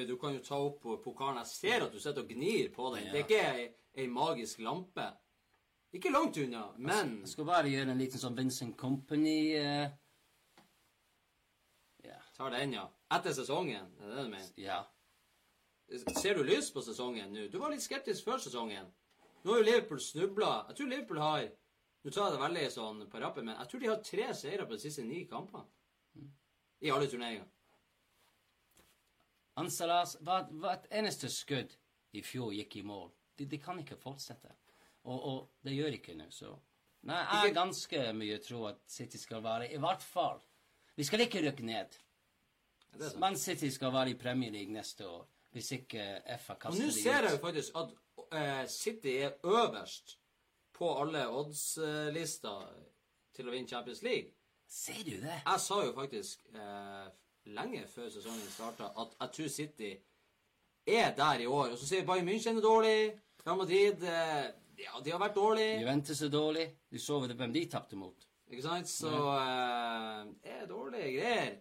[SPEAKER 2] David, du kan jo ta opp pokalen. Jeg ser at du sitter og gnir på den.
[SPEAKER 3] Ja.
[SPEAKER 2] Det er ikke ei, ei magisk lampe. Ikke langt unna, men
[SPEAKER 3] Jeg skal bare gjøre en liten sånn Vincent Company uh... Ja.
[SPEAKER 2] tar den, ja. Etter sesongen, er det det du mener?
[SPEAKER 3] ja.
[SPEAKER 2] Ser du lys på sesongen nå? Du var litt skeptisk før sesongen. Nå har jo Liverpool snubla. Jeg tror Liverpool har Nå tar jeg det veldig sånn på rappen, men jeg tror de har tre seire på de siste ni kampene. I alle turneringer.
[SPEAKER 3] Ansalas hva- Hvert eneste skudd i fjor gikk i mål. De, de kan ikke fortsette. Og, og det gjør ikke nå, så Nei, jeg har ganske mye tro at City skal være I hvert fall Vi skal ikke rykke ned.
[SPEAKER 2] Er?
[SPEAKER 3] Man City skal være i Premier League neste år. Hvis ikke FA
[SPEAKER 2] Og
[SPEAKER 3] ut.
[SPEAKER 2] nå ser jeg jo faktisk at uh, City er øverst på alle odds-lister til å vinne Champions League.
[SPEAKER 3] Ser du det?
[SPEAKER 2] Jeg sa jo faktisk eh, lenge før sesongen starta at jeg tror City er der i år. Og så sier Bayern München er dårlig. Real Madrid eh, ja, de har vært dårlige.
[SPEAKER 3] Juventus er dårlig. Du så hvem de tapte mot.
[SPEAKER 2] Ikke sant? Så eh, det er dårlige greier.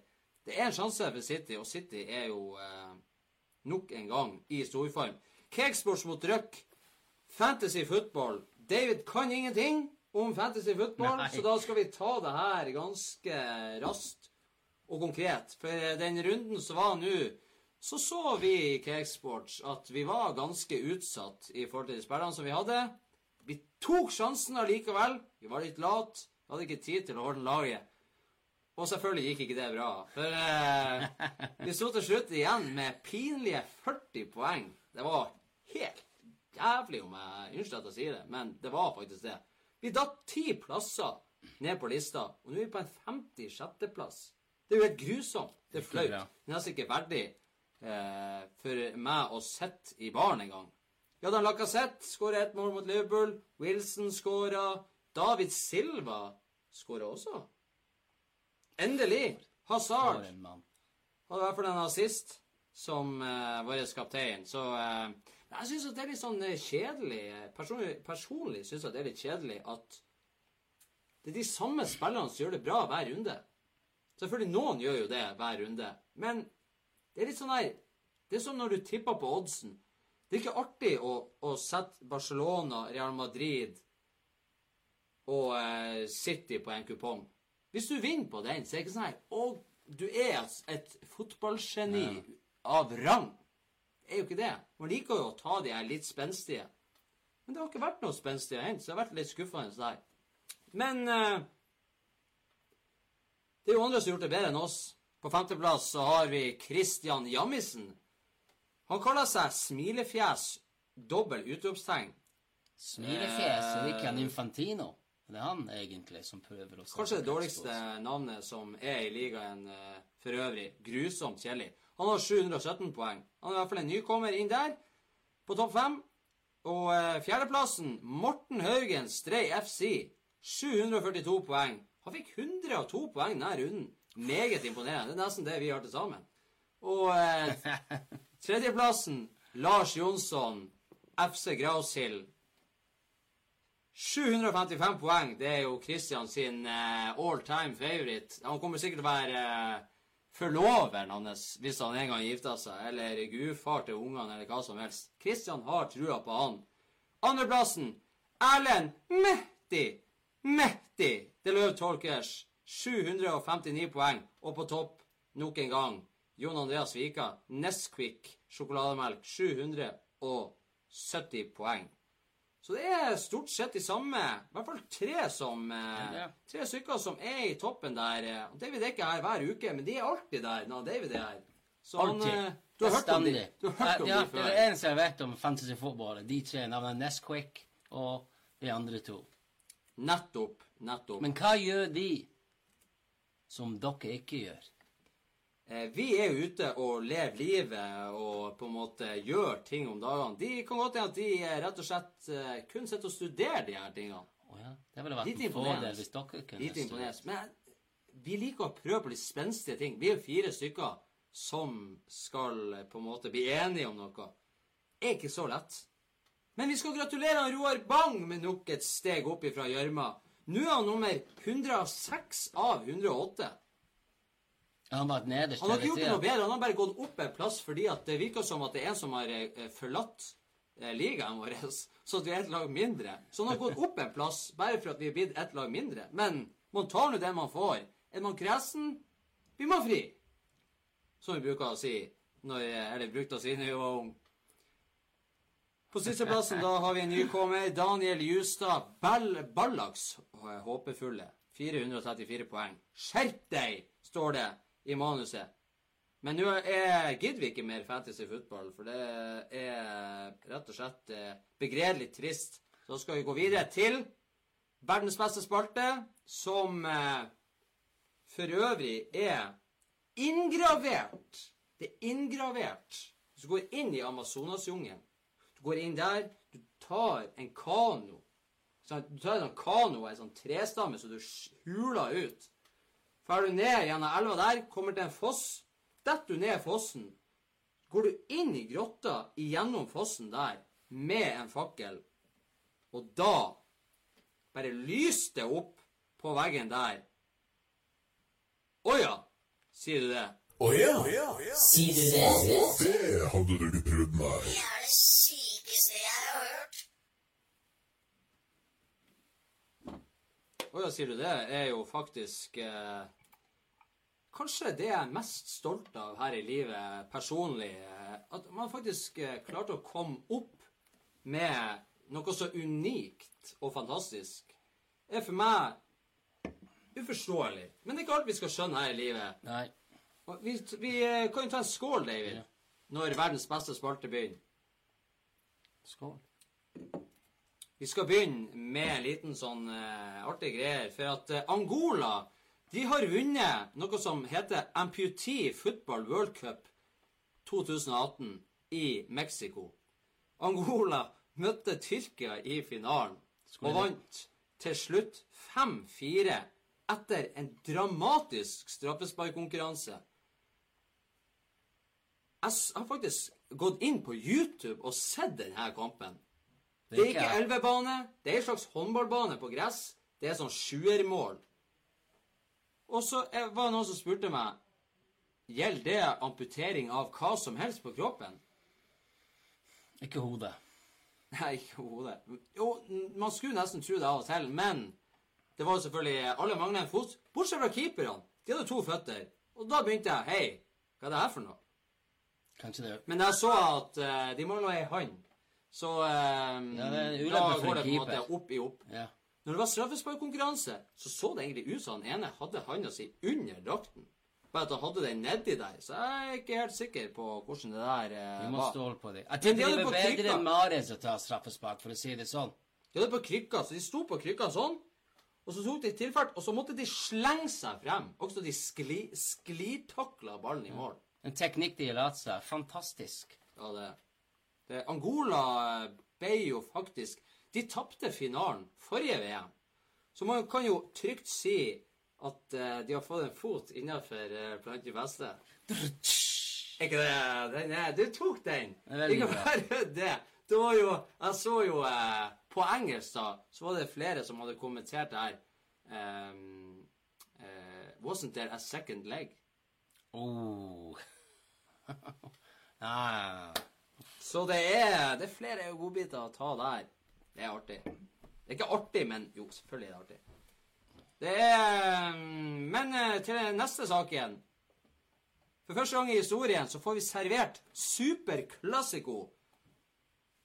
[SPEAKER 2] Det er en sjanse for City, og City er jo eh, nok en gang i storform. Cakesports mot Røk. Fantasy football. David kan ingenting om fantasy football,
[SPEAKER 3] Nei.
[SPEAKER 2] så da skal vi ta det her ganske raskt og konkret. For den runden som var nå, så så vi i Cakesports at vi var ganske utsatt i forhold til de spillerne som vi hadde. Vi tok sjansen allikevel. Vi var litt late. Vi hadde ikke tid til å holde laget. Og selvfølgelig gikk ikke det bra. For eh, vi sto til slutt igjen med pinlige 40 poeng. Det var helt jævlig om jeg Unnskyld at jeg sier det, men det var faktisk det. Vi datt ti plasser ned på lista, og nå er vi på en 56.-plass. Det er jo helt grusomt. Det er flaut. Det er nesten ikke verdig eh, for meg å sitte i baren engang. Ja, da Lacassette skåra ett mål mot Liverpool. Wilson skåra. David Silva skåra også. Endelig. Hazard hadde i hvert fall en assist som eh, vår kaptein. Så eh, jeg syns det er litt sånn eh, kjedelig Personlig, personlig syns jeg det er litt kjedelig at det er de samme spillerne som gjør det bra hver runde. Selvfølgelig noen gjør jo det hver runde, men det er litt sånn her Det er som når du tipper på oddsen. Det er ikke artig å, å sette Barcelona, Real Madrid og eh, City på en kupong. Hvis du vinner på den, så er det ikke sånn her Å, du er altså et fotballgeni av rang. Det er jo ikke det. Man liker jo å ta de her litt spenstige. Men det har ikke vært noe spenstig å hente, så det har vært litt skuffende. det her. Men eh, det er jo andre som har gjort det bedre enn oss. På femteplass så har vi Christian Jammisen. Han kaller seg Smilefjes, dobbel utropstegn.
[SPEAKER 3] Smilefjes, er ikke en Infantino? Det er han egentlig som prøver å
[SPEAKER 2] Kanskje det dårligste navnet som er i ligaen eh, for øvrig. Grusomt kjedelig. Han har 717 poeng. Han er i hvert fall en nykommer inn der, på topp fem. Og eh, fjerdeplassen, Morten Haugen, Strei FC. 742 poeng. Han fikk 102 poeng denne runden. Meget imponerende. Det er nesten det vi har til sammen. Og eh, tredjeplassen, Lars Jonsson, FC Graushild. 755 poeng. Det er jo Christian sin eh, all time favorite. Han kommer sikkert til å være eh, forloveren hans hvis han en gang gifter seg, eller gudfar til ungene, eller hva som helst. Christian har trua på han. Andreplassen, Erlend Mehdi. The Løv Tolkers. 759 poeng. Og på topp, nok en gang, Jon Andreas Vika. Nesquik sjokolademelk. 770 poeng. Så det er stort sett de samme, i hvert fall tre som eh, Tre stykker som er i toppen der. eh, Og David er ikke her hver uke, men de er alltid der når David er her. Så han, eh, du har hørt om de, du har hørt om
[SPEAKER 3] ja,
[SPEAKER 2] de
[SPEAKER 3] det er det eneste jeg vet om fantasy fotball. er De tre navnene Nesquik og de andre to.
[SPEAKER 2] Nettopp. Nettopp.
[SPEAKER 3] Men hva gjør de som dere ikke gjør?
[SPEAKER 2] Eh, vi er ute og lever livet og på en måte gjør ting om dagene. De kan godt hende at de eh, rett og slett eh, kun sitter og studerer de her tingene.
[SPEAKER 3] Oh, ja, det ville vært en fordel hvis dere kunne
[SPEAKER 2] Litt imponert. Men vi liker å prøve på litt spenstige ting. Vi er jo fire stykker som skal på en måte bli enige om noe. Det er ikke så lett. Men vi skal gratulere han Roar Bang med nok et steg opp ifra gjørma. Nå er han nummer 106 av 108.
[SPEAKER 3] Han var nederst
[SPEAKER 2] Han har ikke gjort det noe bedre, han har bare gått opp en plass fordi at det virker som at det er en som har eh, forlatt eh, ligaen vår, så at vi er et lag mindre. Så han har gått opp en plass bare for at vi er blitt et lag mindre. Men man tar nå det man får. Er man kresen, blir man fri. Som vi bruker å si når Eller brukte å si når vi var unge. På sisteplassen da har vi en nykommer. Daniel Justad Ball Ballaks håpefulle. 434 poeng. Skjerp deg, står det i manuset. Men nå er- gidder vi ikke mer fantasy football, for det er rett og slett eh, begredelig trist. Så skal vi gå videre til verdens beste spalte, som eh, for øvrig er inngravert. Det er inngravert. Hvis du går inn i Amazonasjungelen, du går inn der, du tar en kano. Sånn, Du tar en kano, en sånn trestamme, så du huler ut. Drar du ned gjennom elva der, kommer til en foss. Detter du ned fossen, går du inn i grotta igjennom fossen der med en fakkel. Og da bare lyser det opp på veggen der. Å ja, sier du det?
[SPEAKER 1] Å ja,
[SPEAKER 4] Sier du det?
[SPEAKER 1] det hadde du ikke trodd, nei.
[SPEAKER 4] Det er det sykeste jeg har hørt.
[SPEAKER 2] Å ja, sier du det? Er jo faktisk eh, Kanskje det jeg er mest stolt av her i livet personlig. Eh, at man faktisk eh, klarte å komme opp med noe så unikt og fantastisk. er for meg uforståelig. Men det er ikke alt vi skal skjønne her i livet.
[SPEAKER 3] Nei.
[SPEAKER 2] Og Vi, vi eh, kan jo ta en skål, David, når verdens beste spalte begynner.
[SPEAKER 3] Skål.
[SPEAKER 2] Vi skal begynne med en liten sånn uh, artig greier. For at uh, Angola de har vunnet noe som heter Amputee Football World Cup 2018 i Mexico. Angola møtte Tyrkia i finalen og vant til slutt 5-4 etter en dramatisk straffesparkkonkurranse. Jeg har faktisk gått inn på YouTube og sett denne kampen. Det er ikke elvebane. Det er en slags håndballbane på gress. Det er sånn sjuermål. Og så var det noen som spurte meg Gjelder det amputering av hva som helst på kroppen?
[SPEAKER 3] Ikke hodet.
[SPEAKER 2] Nei, ikke hodet. Jo, man skulle nesten tro det av og til, men det var jo selvfølgelig Alle mangler en fot, bortsett fra keeperne. De hadde to føtter. Og da begynte jeg Hei, hva er det her for noe?
[SPEAKER 3] Kanskje det
[SPEAKER 2] Men jeg så at uh, de mangla ei hånd. Så eh,
[SPEAKER 3] Ja, det er en
[SPEAKER 2] da går det på en måte opp i opp.
[SPEAKER 3] Ja.
[SPEAKER 2] Når det var straffesparkkonkurranse, så så det egentlig ut som han ene hadde handa si under drakten. Bare at han hadde den nedi der. Så jeg er ikke helt sikker på hvordan det der eh,
[SPEAKER 3] Vi må
[SPEAKER 2] var.
[SPEAKER 3] stole på det. Tror
[SPEAKER 2] de
[SPEAKER 3] det er bedre enn Mares å ta straffespark, for å si det sånn.
[SPEAKER 2] De hadde på krykka, så de sto på krykka sånn. Og så tok de tilfart, og så måtte de slenge seg frem. Også de skli, sklitakla ballen i mål.
[SPEAKER 3] En teknikk de har lært seg. Fantastisk.
[SPEAKER 2] Ja, det, det Angola eh, ble jo faktisk De tapte finalen forrige VM. Så man kan jo trygt si at uh, de har fått en fot innafor uh, blant de beste. Ikke det den er, Du tok den! Ikke bare det. Det var jo Jeg så jo uh, På engelsk, da, så var det flere som hadde kommentert det her. Um, eh, wasn't there a second leg?
[SPEAKER 3] Oh. ah.
[SPEAKER 2] Så det er, det er flere godbiter å ta der. Det er artig. Det er ikke artig, men jo, selvfølgelig er det artig. Det er mm, Men eh, til neste sak igjen. For første gang i historien så får vi servert Super Classico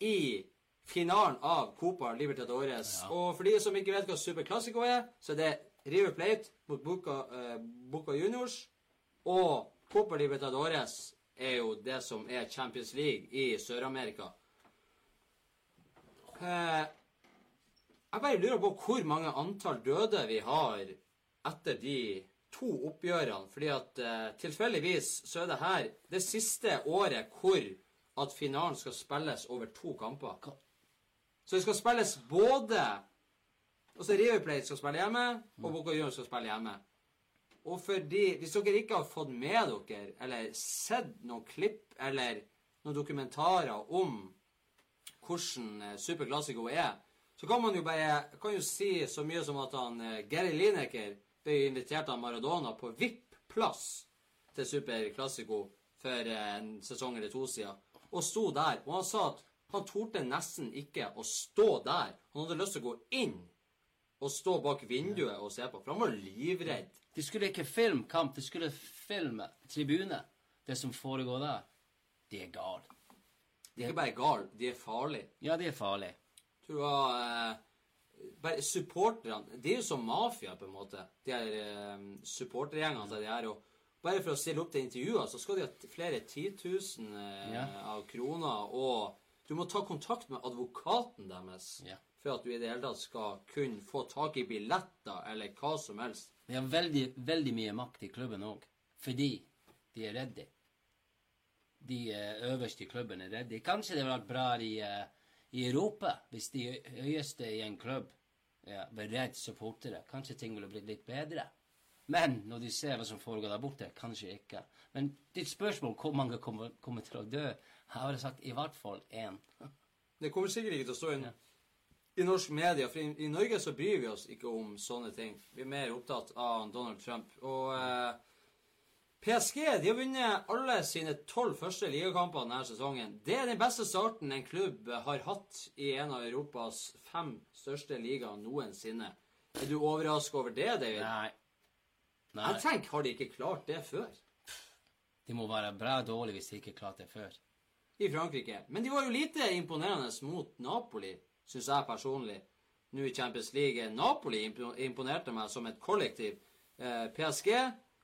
[SPEAKER 2] i finalen av Copa Libertadores. Og for de som ikke vet hva Super Classico er, så er det River Plate mot Boca, eh, Boca Juniors. Og Copa Libertadores er jo det som er Champions League i Sør-Amerika. Eh, jeg bare lurer på hvor mange antall døde vi har etter de to oppgjørene. Fordi at eh, tilfeldigvis så er det her det siste året hvor at finalen skal spilles over to kamper. Så det skal spilles både Altså River Plate skal spille hjemme, og Boca Juniors skal spille hjemme. Og fordi, Hvis dere ikke har fått med dere, eller sett noen klipp eller noen dokumentarer om hvordan eh, Super Classico er, så kan man jo bare kan jo si så mye som at han eh, Gary Lineker ble invitert av Maradona på VIP-plass til Super Classico for eh, en sesong eller to siden, og sto der. Og han sa at han torde nesten ikke å stå der. Han hadde lyst til å gå inn og stå bak vinduet og se på, for han var livredd.
[SPEAKER 3] De skulle ikke filme kamp, de skulle filme tribune. Det som foregår der. De er gale.
[SPEAKER 2] De er ikke bare gale, de er farlige.
[SPEAKER 3] Ja, de er farlige.
[SPEAKER 2] Du det var eh, bare supporterne De er jo som mafia, på en måte. De her eh, supportergjengene der de er. Og bare for å stille opp til intervjuer, så skal de ha flere titusen eh,
[SPEAKER 3] Ja.
[SPEAKER 2] av kroner. Og du må ta kontakt med advokaten deres
[SPEAKER 3] Ja.
[SPEAKER 2] For at du i det hele tatt skal kunne få tak i billetter eller hva som helst.
[SPEAKER 3] De har veldig, veldig mye makt i klubben òg, fordi de er redde. De eh, øverste i klubben er redde. Kanskje det hadde vært bra i, eh, i Europa hvis de høyeste i en klubb ja, var redd supportere. Kanskje ting ville blitt litt bedre. Men når de ser hva som foregår der borte, kanskje ikke. Men ditt spørsmål hvor mange kommer, kommer til å dø, jeg har sagt i hvert fall én.
[SPEAKER 2] Det kommer sikkert ikke til å stå i, i norsk media, for i, i Norge så bryr vi oss ikke om sånne ting. Vi er mer opptatt av Donald Trump. Og eh, PSG de har vunnet alle sine tolv første ligakamper denne sesongen. Det er den beste starten en klubb har hatt i en av Europas fem største ligaer noensinne. Er du overrasket over det, David?
[SPEAKER 3] Nei. Nei.
[SPEAKER 2] Jeg tenker, har de ikke klart det før?
[SPEAKER 3] De må være bra dårlige hvis de ikke klarte det før.
[SPEAKER 2] i Frankrike. Men de var jo lite imponerende mot Napoli, syns jeg personlig. Nå i Champions League. Napoli imponerte meg som et kollektiv. Eh, PSG,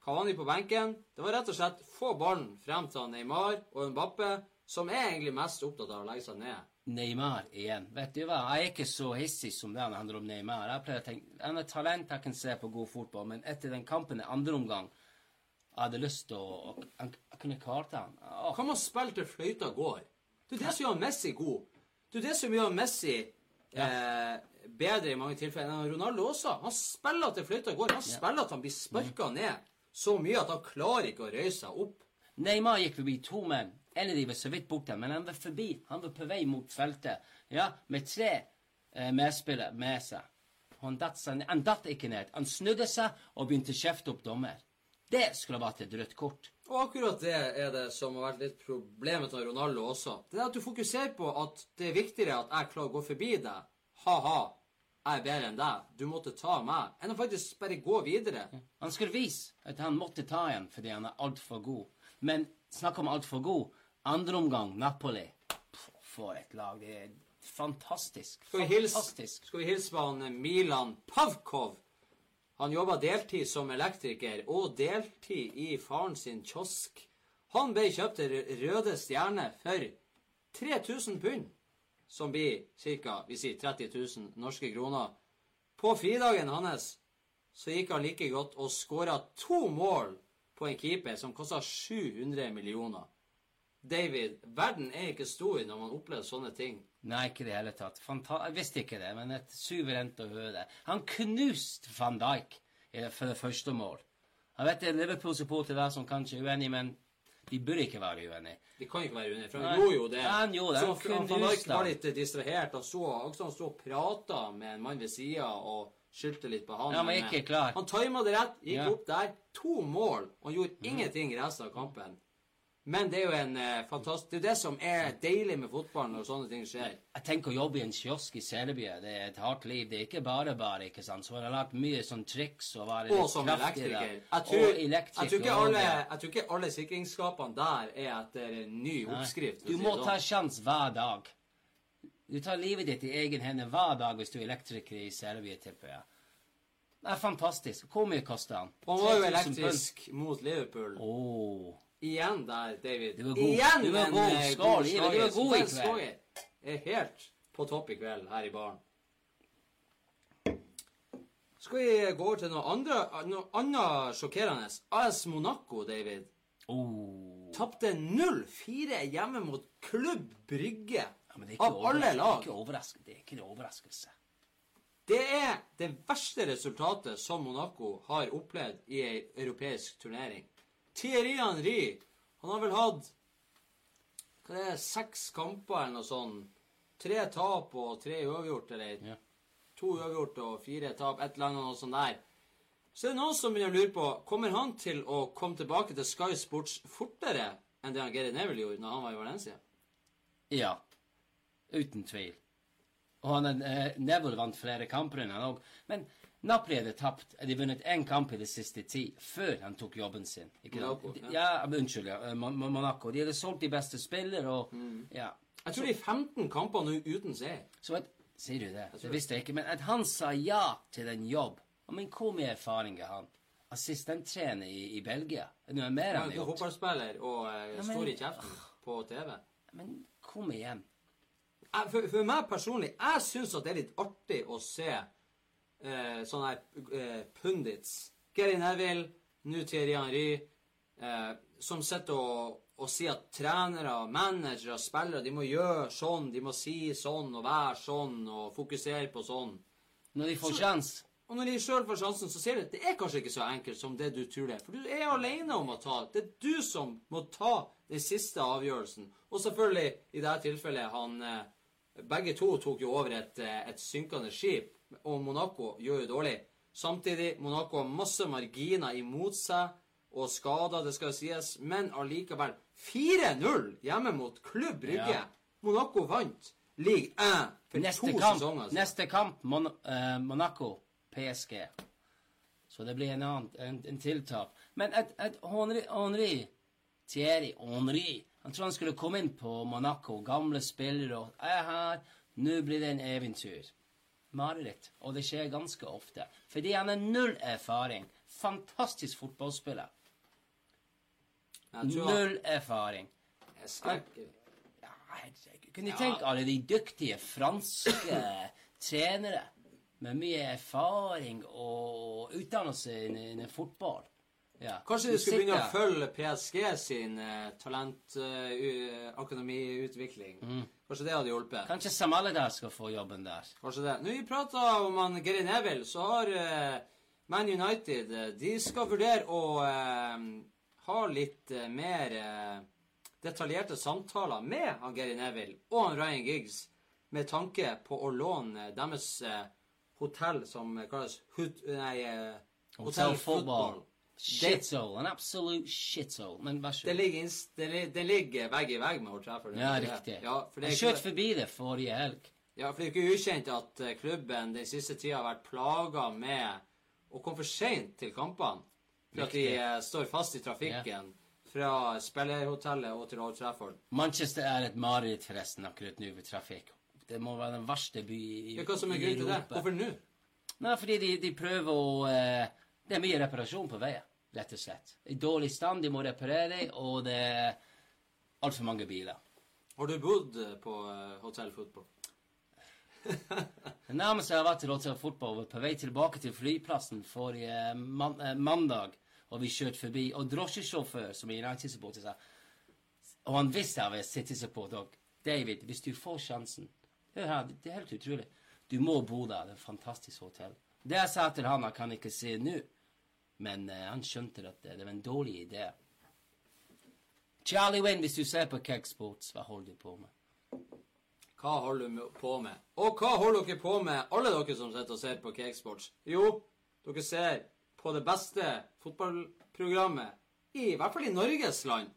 [SPEAKER 2] Cavani på benken. Det var rett og slett få ballen frem til Neymar og Mbappe, som er egentlig mest opptatt av å legge seg ned.
[SPEAKER 3] Neymar igjen. Vet du hva, jeg er ikke så hissig som det han handler om Neymar. Jeg pleier å tenke, Han er talent, jeg kan se på god fotball, men etter den kampen i andre omgang jeg hadde lyst til å Jeg, jeg kunne klart han. Åh,
[SPEAKER 2] Kan man spille til fløyta går? Det er det som gjør Messi god. Det er det som gjør Messi eh, bedre i mange tilfeller enn Ronaldo også. Han spiller til fløyta går. Han spiller at han blir sparka ned så mye at han klarer ikke å røyse seg opp.
[SPEAKER 3] Neymar gikk forbi to menn. En av de var så vidt borte, men han var forbi. Han var på vei mot feltet. Ja, med tre eh, medspillere med seg. Han datt, ikke ned. Han snudde seg og begynte å kjefte opp dommer. Det skulle vært et rødt kort.
[SPEAKER 2] Og akkurat det er det som har vært litt problemet med Ronaldo også. Det er at du fokuserer på at det er viktigere at jeg klarer å gå forbi deg. Ha-ha. Jeg er bedre enn deg. Du måtte ta meg. Enn å faktisk bare gå videre.
[SPEAKER 3] Han skulle vise at han måtte ta igjen fordi han er altfor god. Men snakk om altfor god. Andre omgang, Napoli. Pff, For et lag. Det er fantastisk.
[SPEAKER 2] Skal vi hilse,
[SPEAKER 3] Fantastisk.
[SPEAKER 2] skal vi hilse på han eh, Milan Pavkov? Han jobba deltid som elektriker og deltid i faren sin kiosk. Han ble kjøpt til Røde Stjerne for 3000 pund, som blir ca. 30 000 norske kroner. På fridagen hans så gikk han like godt og skåra to mål på en keeper som kosta 700 millioner. David, verden er ikke stor når man opplever sånne ting.
[SPEAKER 3] Nei, ikke i det hele tatt. Fanta jeg visste ikke det, men et suverent å høre det. Han knuste van Dijk for det første mål. Jeg vet det er Liverpool-supportere der som kanskje er uenige, men de burde ikke være uenige.
[SPEAKER 2] De kan ikke være uenige, for
[SPEAKER 3] Nei.
[SPEAKER 2] han gjorde jo det.
[SPEAKER 3] Ja, han gjorde det.
[SPEAKER 2] Så
[SPEAKER 3] Han
[SPEAKER 2] van
[SPEAKER 3] Dijk
[SPEAKER 2] var litt distrahert. Han så, også han sto og prata med en mann ved sida og skyldte litt på han.
[SPEAKER 3] Ja,
[SPEAKER 2] Men,
[SPEAKER 3] ikke klar.
[SPEAKER 2] Han tima det rett, gikk
[SPEAKER 3] Ja. Mhm.
[SPEAKER 2] opp der. To mål. og Han gjorde ingenting resten av kampen. Men det er jo en eh, fantastisk Det er det som er deilig med fotballen når sånne ting skjer.
[SPEAKER 3] Jeg tenker å jobbe i en kiosk i Selebye. Det er et hardt liv. Det er ikke bare bare, ikke sant. Så jeg har lært mye sånn triks og være
[SPEAKER 2] Og
[SPEAKER 3] litt
[SPEAKER 2] som
[SPEAKER 3] kraftig
[SPEAKER 2] elektriker.
[SPEAKER 3] der.
[SPEAKER 2] Jeg tror,
[SPEAKER 3] og
[SPEAKER 2] jeg,
[SPEAKER 3] elektriker.
[SPEAKER 2] tror ikke alle, jeg tror ikke alle sikringsskapene der er etter en ny oppskrift. for
[SPEAKER 3] Du
[SPEAKER 2] si
[SPEAKER 3] må
[SPEAKER 2] det
[SPEAKER 3] ta
[SPEAKER 2] sånn.
[SPEAKER 3] sjans hver dag. Du tar livet ditt i egen hende hver dag hvis du er elektriker i Selebye, tipper jeg. Det er fantastisk. Hvor mye koster han?
[SPEAKER 2] Han var jo
[SPEAKER 3] 3000 pund.
[SPEAKER 2] elektrisk mot Liverpool.
[SPEAKER 3] Åh.
[SPEAKER 2] Igjen der, David.
[SPEAKER 3] Du var god.
[SPEAKER 2] Igjen
[SPEAKER 3] Du var god.
[SPEAKER 2] eh,
[SPEAKER 3] Skål,
[SPEAKER 2] god
[SPEAKER 3] Du var god i kveld.
[SPEAKER 2] er helt på topp i kveld her i baren. Skal vi gå over til noe, andre, noe annet sjokkerende? AS Monaco, David.
[SPEAKER 3] Oh.
[SPEAKER 2] Tapte 0-4 hjemme mot Klubb Brygge.
[SPEAKER 3] Ja, men det er ikke
[SPEAKER 2] Av alle lag.
[SPEAKER 3] Er. Det er ikke en overraskelse.
[SPEAKER 2] Det er det verste resultatet som Monaco har opplevd i ei europeisk turnering. Thierry Henry, han har vel hatt hva det er, seks kamper eller noe sånt. Tre tap og tre uavgjort, eller
[SPEAKER 3] Ja.
[SPEAKER 2] to uavgjort og fire tap, et eller annet noe sånt der. Så det er noen som begynner å lure på kommer han til å komme tilbake til Sky Sports fortere enn det han Gary Neville gjorde når han var i Valencia.
[SPEAKER 3] Ja. Uten tvil. Og han eh, Neville vant flere kamper enn han òg. Men Napoli hadde tapt. De vunnet én kamp i de siste ti før han tok jobben sin. Ikke?
[SPEAKER 2] Monaco,
[SPEAKER 3] Ja. ja. Unnskyld, ja. eh, Mon- Mon- Monaco. De hadde solgt de beste spillere og
[SPEAKER 2] Mm.
[SPEAKER 3] Ja.
[SPEAKER 2] Jeg tror de er 15 kamper nå uten seier.
[SPEAKER 3] Så Sier du det? Det visste jeg ikke. Men at han sa ja til en jobb Men Hvor mye erfaring har han? Assistenttrener i, i Belgia? Er det noe mer
[SPEAKER 2] er
[SPEAKER 3] har gjort?
[SPEAKER 2] fotballspiller og eh,
[SPEAKER 3] Ja,
[SPEAKER 2] står i kjeften på TV.
[SPEAKER 3] Men kom igjen.
[SPEAKER 2] For, for meg personlig, jeg syns at det er litt artig å se eh, sånne her eh, pundits. Gary Neville, nå Thierry Henry, eh, som sitter og, og sier at trenere, managere, spillere, de må gjøre sånn, de må si sånn og være sånn og fokusere på sånn.
[SPEAKER 3] Når de får sjans
[SPEAKER 2] Og når de sjøl får sjansen, så ser du at det er kanskje ikke så enkelt som det du tror det er. For du er alene om å ta Det er du som må ta den siste avgjørelsen. Og selvfølgelig, i dette tilfellet, han eh, Begge to tok jo over et, eh, et synkende skip, og Monaco gjør jo dårlig. Samtidig, Monaco har masse marginer imot seg, og skader, det skal sies, men allikevel 4-0 hjemme mot Klubb Brygge.
[SPEAKER 3] Ja.
[SPEAKER 2] Monaco vant Ligue 1 for
[SPEAKER 3] Neste
[SPEAKER 2] to
[SPEAKER 3] kamp,
[SPEAKER 2] sesonger siden.
[SPEAKER 3] neste kamp Mon uh, Monaco, PSG. Så det blir en annen, en, en tiltak. Men et, et Henri, Henri Thierry Henri Han tror han skulle komme inn på Monaco, gamle spillere og er her, nå blir det en eventyr. Mareritt. Og det skjer ganske ofte. Fordi han har null erfaring. Fantastisk fotballspiller.
[SPEAKER 2] Han-
[SPEAKER 3] Null erfaring.
[SPEAKER 2] Skal
[SPEAKER 3] Ja, herregud. Kunne du tenke alle de dyktige franske trenere med mye erfaring og utdannelse innen fotball? Ja.
[SPEAKER 2] Kanskje
[SPEAKER 3] Du
[SPEAKER 2] skulle begynne å følge PSG sin uh, talentakademiutvikling.
[SPEAKER 3] Mm.
[SPEAKER 2] Kanskje det hadde hjulpet.
[SPEAKER 3] Kanskje Samaleda skal få jobben der.
[SPEAKER 2] Kanskje det. Når vi prater om han Gary Neville, så har uh, Man United eh, De skal vurdere å uh, ha litt uh, mer detaljerte samtaler med han Gary Neville og han Ryan Giggs med tanke på å låne deres hotell som kalles hut, Nei,
[SPEAKER 3] Hotel Football. Shithole. En absolute shithole. Men vær så
[SPEAKER 2] Det
[SPEAKER 3] god.
[SPEAKER 2] ligger, det, det ligger vegg i vegg med Old Trafford.
[SPEAKER 3] Ja, riktig.
[SPEAKER 2] Ja,
[SPEAKER 3] Jeg skjøt forbi det forrige helg.
[SPEAKER 2] Ja, for det er ikke ukjent at eh, klubben den siste tida har vært plaga med å komme for seint til kampene. For at de eh, står fast i trafikken fra spillerhotellet og til Old Trafford.
[SPEAKER 3] Manchester er et mareritt forresten akkurat nå ved trafikk. Det må være den verste by i,
[SPEAKER 2] Europa. Hva som er grunnen til det? Hvorfor nå?
[SPEAKER 3] Nei, fordi de, de prøver å eh, Det er mye reparasjon på veien, rett og slett. I dårlig stand, de må reparere, og det er altfor mange biler.
[SPEAKER 2] Har du bodd eh, på eh, Hotel Football?
[SPEAKER 3] Det nærmeste jeg har vært til Rotterdam Football, var på vei tilbake til flyplassen forrige man, eh, mandag, og vi kjørte forbi, og drosjesjåfør, som er United-supporter, sa Og han visste jeg var City-supporter. David, hvis du får sjansen Hør her, det det er helt utrolig. Du må bo der. Det er et fantastisk hotell. Det jeg sa til han, jeg kan ikke si nå, men eh, han skjønte at det, det var en dårlig idé. Charlie Wayne, hvis du ser på Keg Sports, hva holder du på med?
[SPEAKER 2] Hva holder du på med? Og hva holder dere på med, alle dere som sitter og ser på Cakesports? Jo, dere ser på det beste fotballprogrammet, i, i hvert fall i Norges land.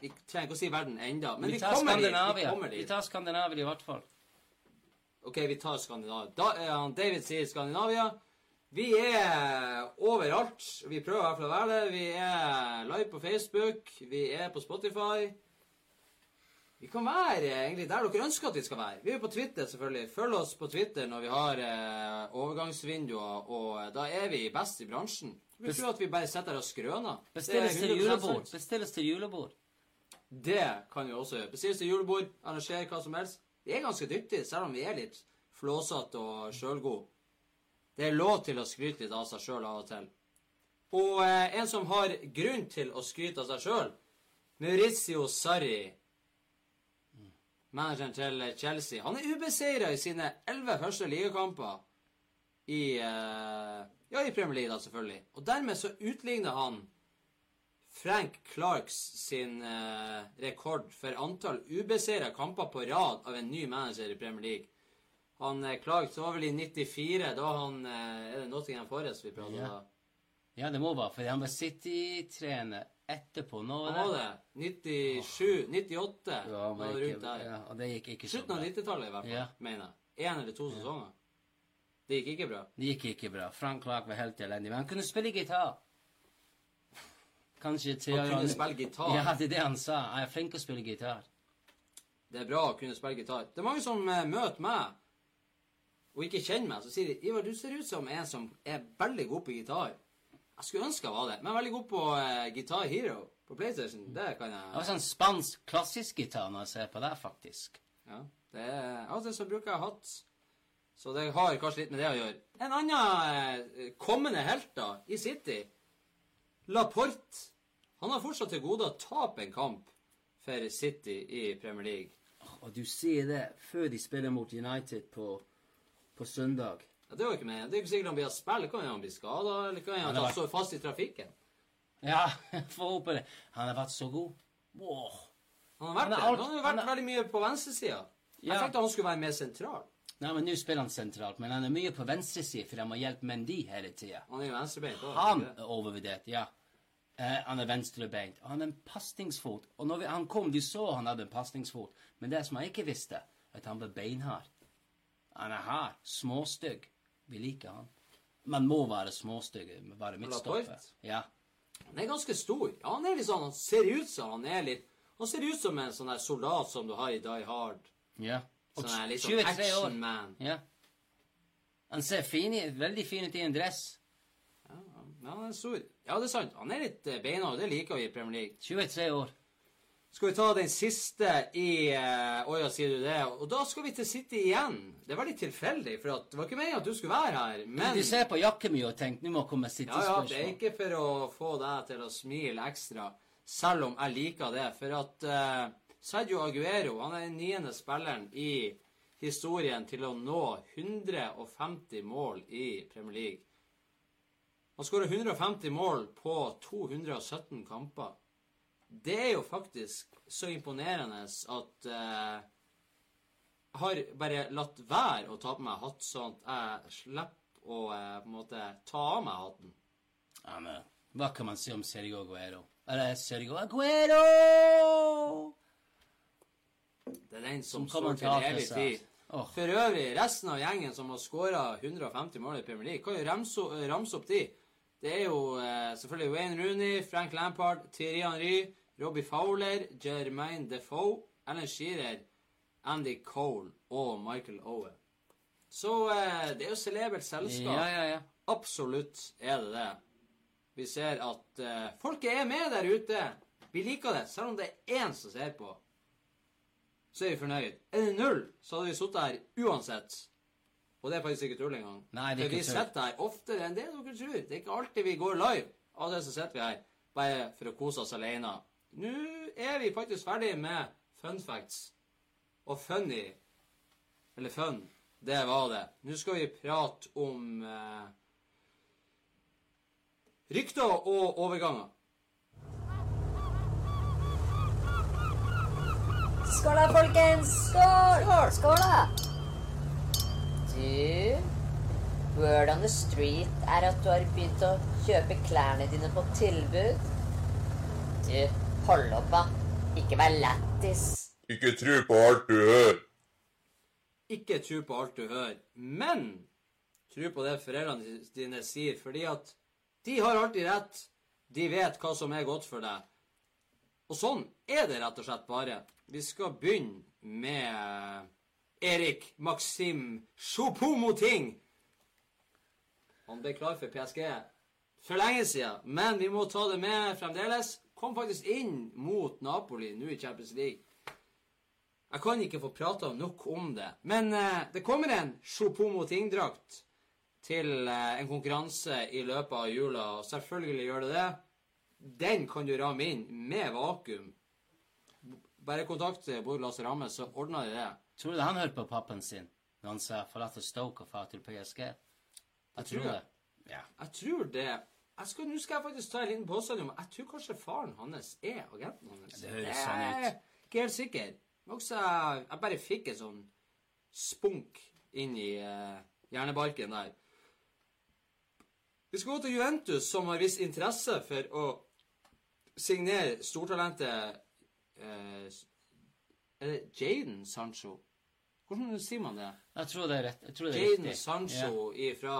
[SPEAKER 2] Vi trenger ikke å si verden enda, men
[SPEAKER 3] Vi
[SPEAKER 2] vi, kommer dit. Vi kommer dit.
[SPEAKER 3] Vi tar Skandinavia i hvert fall.
[SPEAKER 2] Ok, vi tar Skandinavia. Da er han David sier Skandinavia. Vi er overalt. Vi prøver i hvert fall å være det. Vi er live på Facebook. Vi er på Spotify. Vi kan være egentlig der dere ønsker at vi skal være. Vi er på Twitter, selvfølgelig. Følg oss på Twitter når vi har eh, overgangsvinduer, og eh, da er vi best i bransjen. Vi tror at vi bare sitter her og skrøner. Er
[SPEAKER 3] Bestilles til julebord. Bestilles til julebord.
[SPEAKER 2] Det kan vi også gjøre. Bestilles til julebord, arrangere hva som helst. Vi er ganske dyktige, selv om vi er litt flåsete og sjølgode. Det er lov til å skryte litt av seg sjøl av og til. Og eh, en som har grunn til å skryte av seg sjøl, Maurizio Sarri, manageren til Chelsea. Han er ubeseira i sine elleve første ligakamper i eh, Ja, i Premier League, da, selvfølgelig. Og dermed så utligner han Frank Clarks sin eh, rekord for antall ubeseira kamper på rad av en ny manager i Premier League. Han eh, Clark så var vel i 94, da han eh, Er det Nottingham Forest vi prater om
[SPEAKER 3] Ja.
[SPEAKER 2] da?
[SPEAKER 3] Ja, det må være, for han var City-trener etterpå. Nå
[SPEAKER 2] Han var det. 97, 98,
[SPEAKER 3] Ja, han
[SPEAKER 2] var
[SPEAKER 3] var
[SPEAKER 2] det rundt der.
[SPEAKER 3] ja, og det gikk ikke så
[SPEAKER 2] Slutten av 90-tallet i hvert fall,
[SPEAKER 3] Ja.
[SPEAKER 2] mener jeg. Én eller to sesonger. Det gikk ikke bra.
[SPEAKER 3] Det gikk ikke bra. Frank Clark var helt elendig. Men han kunne spille gitar. Kanskje til
[SPEAKER 2] Han kunne spille gitar.
[SPEAKER 3] Ja, det er det han sa. Jeg er flink til å spille gitar.
[SPEAKER 2] Det er bra å kunne spille gitar. Det er mange som eh, møter meg og ikke kjenner meg, så sier de 'Ivar, du ser ut som en som er veldig god på gitar'. Jeg skulle ønske jeg var det, men jeg er veldig god på uh, Guitar Hero på PlayStation. Det kan jeg
[SPEAKER 3] Det var
[SPEAKER 2] jeg
[SPEAKER 3] sånn spansk klassisk gitar når jeg ser på det, faktisk.
[SPEAKER 2] Ja, det er, Av og til så bruker jeg hatt, så det har kanskje litt med det å gjøre. En annen uh, kommende helt da, i City, Laporte, han har fortsatt til gode å tape en kamp for City i Premier League.
[SPEAKER 3] Og du sier det før de spiller mot United på, på søndag.
[SPEAKER 2] Ja, det er jo ikke med. Det er ikke sikkert han blir spille. Kan han bli skada, eller kan
[SPEAKER 3] Han
[SPEAKER 2] ta står fast i trafikken.
[SPEAKER 3] Ja, får håpe det. Han har vært så god. Wow.
[SPEAKER 2] Han har vært
[SPEAKER 3] Han alt-
[SPEAKER 2] Han har vært
[SPEAKER 3] han er-
[SPEAKER 2] veldig mye på venstresida. Jeg
[SPEAKER 3] Ja.
[SPEAKER 2] tenkte han skulle være mer sentral.
[SPEAKER 3] Nei, men Nå spiller han sentralt, men han er mye på venstresida, for han må hjelpe Mendy hele tida.
[SPEAKER 2] Han er venstrebeint òg.
[SPEAKER 3] Han er overvurdert, ja. Eh, han er venstrebeint. Han har en pasningsfot. Og når vi, han kom, de så han hadde en pasningsfot. Men det som jeg ikke visste, at han var beinhard. Han er her. Småstygg. Vi liker han. Men må være småstygg. Være midtstopper. Ja.
[SPEAKER 2] Han er ganske stor. Ja, han er litt sånn, han ser ut som han er litt Han ser ut som en sånn der soldat som du har i Die Hard.
[SPEAKER 3] ja. Og
[SPEAKER 2] Sånn der litt sånn
[SPEAKER 3] 23 år.
[SPEAKER 2] action man.
[SPEAKER 3] Ja. Han ser fin i, veldig fin ut i en dress.
[SPEAKER 2] Ja, ja, han er stor. Ja, det er sant. Han er litt beina, og det liker vi i Premier League.
[SPEAKER 3] 23 år.
[SPEAKER 2] Skal vi ta den siste i uh, Å ja, sier du det? Og da skal vi til City igjen. Det var litt tilfeldig, for det var ikke meningen at du skulle være her. Men
[SPEAKER 3] Du ser på jakken min og tenker nå må komme
[SPEAKER 2] ja, ja, det er ikke for å få deg til å smile ekstra, selv om jeg liker det. For at uh, Sergio Aguero han er den niende spilleren i historien til å nå 150 mål i Premier League. Han skårer 150 mål på 217 kamper. Det er jo faktisk så imponerende at eh, jeg har bare latt være å ta på meg hatt, sånn at jeg slipper å eh, på en måte ta av meg hatten.
[SPEAKER 3] Ja, men hva kan man si om Sergio Aguero? Eller Sergio Aguero!
[SPEAKER 2] Det er den som,
[SPEAKER 3] Som
[SPEAKER 2] står til
[SPEAKER 3] til
[SPEAKER 2] evig tid.
[SPEAKER 3] Oh.
[SPEAKER 2] For øvrig, resten av gjengen som har skåra 150 mål i Premier League, kan jo ramse, ramse opp de. Det er jo eh, selvfølgelig Wayne Rooney, Frank Lampard, Thierry Henry, Robbie Fowler, Jermaine Defoe, Alan Shearer, Andy Cole og Michael Owen. Så eh, det er jo celebert selskap.
[SPEAKER 3] Ja, ja, ja.
[SPEAKER 2] Absolutt er det det. Vi ser at eh, folket er med der ute. Vi liker det, selv om det er én som ser på. Så er vi fornøyd. Er det null, så hadde vi sittet her uansett. Og det er faktisk ikke tull engang.
[SPEAKER 3] Nei, det er
[SPEAKER 2] For vi sitter her oftere enn det dere tror. Det er ikke alltid vi går live. Av det så sitter vi her bare for å kose oss alene. Nå er vi faktisk ferdig med fun facts. Og funny Eller fun. Det var det. Nå skal vi prate om eh, rykter og overganger.
[SPEAKER 4] Skål da, folkens! Skål! Skål, da! Du, word on the street er at du har begynt å kjøpe klærne dine på tilbud. Du, hold opp, da. Ikke vær lættis.
[SPEAKER 1] Ikke tru på alt du hører.
[SPEAKER 2] Ikke tru på alt du hører, men tru på det foreldrene dine sier, fordi at de har alltid rett. De vet hva som er godt for deg. Og sånn er det rett og slett bare. Vi skal begynne med Erik Maxim Choupo-Moting. Han ble klar for PSG for lenge siden, men vi må ta det med fremdeles. Kom faktisk inn mot Napoli nå i Champions League. Jeg kan ikke få prata nok om det. Men eh, det kommer en Chopomo Ting-drakt til eh, en konkurranse i løpet av jula. Og selvfølgelig gjør det det. Den kan du ramme inn med vakuum. Bare kontakt Bård Lasse Ramme, så ordner de det.
[SPEAKER 3] Tror du han hørte på pappen sin når han sa 'forlate Stoke og far til PSG'? Jeg tror
[SPEAKER 2] tror
[SPEAKER 3] det. Ja.
[SPEAKER 2] Jeg tror det jeg skal, Nå skal jeg faktisk ta en liten påstand om Jeg tror kanskje faren hans er agenten hans.
[SPEAKER 3] Det høres sånn ut.
[SPEAKER 2] Ikke helt sikker. Også, jeg bare fikk en sånn spunk inn i uh, hjernebarken der. Vi skal gå til Juventus, som har vist interesse for å signere stortalentet uh, Er det Jaden Sancho? Hvordan sier man det?
[SPEAKER 3] Jeg tror det er rett. Jeg tror det er
[SPEAKER 2] Jaden. Sancho fra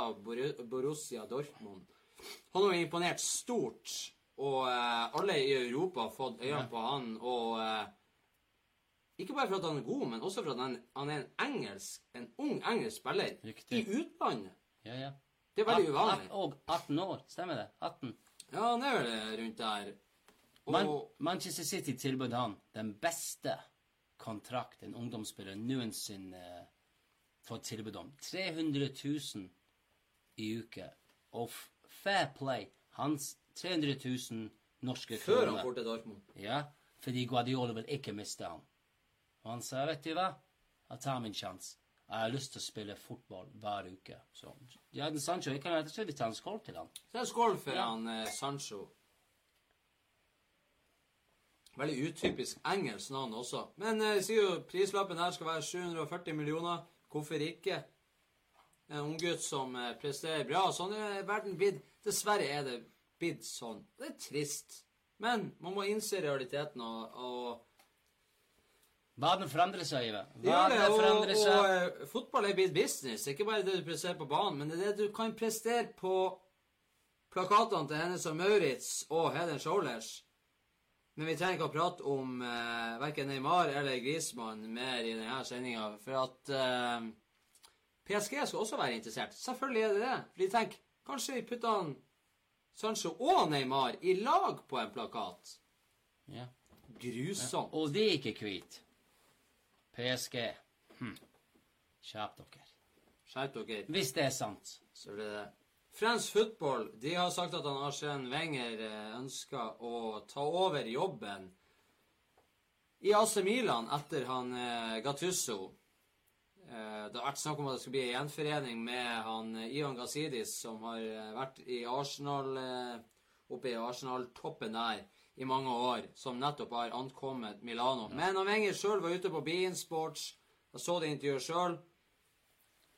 [SPEAKER 2] Borussia Dortmund. Han har jo imponert stort, og eh, alle i Europa har fått øynene på han. Og eh, ikke bare for at han er god, men også for at han, han er en engelsk, en ung engelsk spiller
[SPEAKER 3] Riktig.
[SPEAKER 2] i utlandet.
[SPEAKER 3] Ja, ja.
[SPEAKER 2] Det er veldig uvanlig.
[SPEAKER 3] Og 18 år, stemmer det? 18.
[SPEAKER 2] Ja, han er vel rundt der. Og
[SPEAKER 3] Man, Manchester City tilbød han den beste kontrakt en ungdomsspiller noensinne uh, fått tilbud om. 300 000 i uke. Og fair play. Hans 300 000 norske
[SPEAKER 2] før han
[SPEAKER 3] kroner.
[SPEAKER 2] får til Dortmund.
[SPEAKER 3] Ja, fordi Guardiola vil ikke miste han. Og han sa, vet du hva, jeg tar min sjanse. Jeg har lyst til å spille fotball hver uke. Så Jadon Sancho, jeg kan rett og slett ta en skål til han.
[SPEAKER 2] Så en det skål for
[SPEAKER 3] Ja.
[SPEAKER 2] han eh, Sancho. Veldig utypisk engelsk navn også. Men eh, sier jo prislappen her skal være 740 millioner. Hvorfor ikke? En unggutt som eh, presterer bra. Sånn er verden blitt. Dessverre er det blitt sånn. Det er trist. Men man må innse realiteten og, og
[SPEAKER 3] Verden forandrer seg, Ive. Verden
[SPEAKER 2] og, og eh, fotball er blitt business. Ikke bare det du presterer på banen, men det er det du kan prestere på plakatene til Hennes og Maurits og Head and Shoulders. Men vi trenger ikke å prate om eh, verken Neymar eller Griezmann mer i denne sendinga, for at eh, PSG skal også være interessert. Selvfølgelig er det det. For de tenker kanskje vi putter han Sancho og Neymar i lag på en plakat.
[SPEAKER 3] Ja.
[SPEAKER 2] Grusomt.
[SPEAKER 3] Og de er ikke hvite. PSG. Hm. Skjerp dere.
[SPEAKER 2] Skjerp dere.
[SPEAKER 3] Hvis det er sant.
[SPEAKER 2] Så blir det. Fransk Football de har sagt at han Arsène Wenger eh, ønsker å ta over jobben i AC Milan etter han eh, Gattusso. Eh, det har vært snakk om at det skal bli en gjenforening med han eh, Ivan Gazidis, som har eh, vært i Arsenal oppe i Arsenal-toppen der i mange år, som nettopp har ankommet Milano. Men han Wenger sjøl var ute på Bean Sports. Jeg så det intervjuet sjøl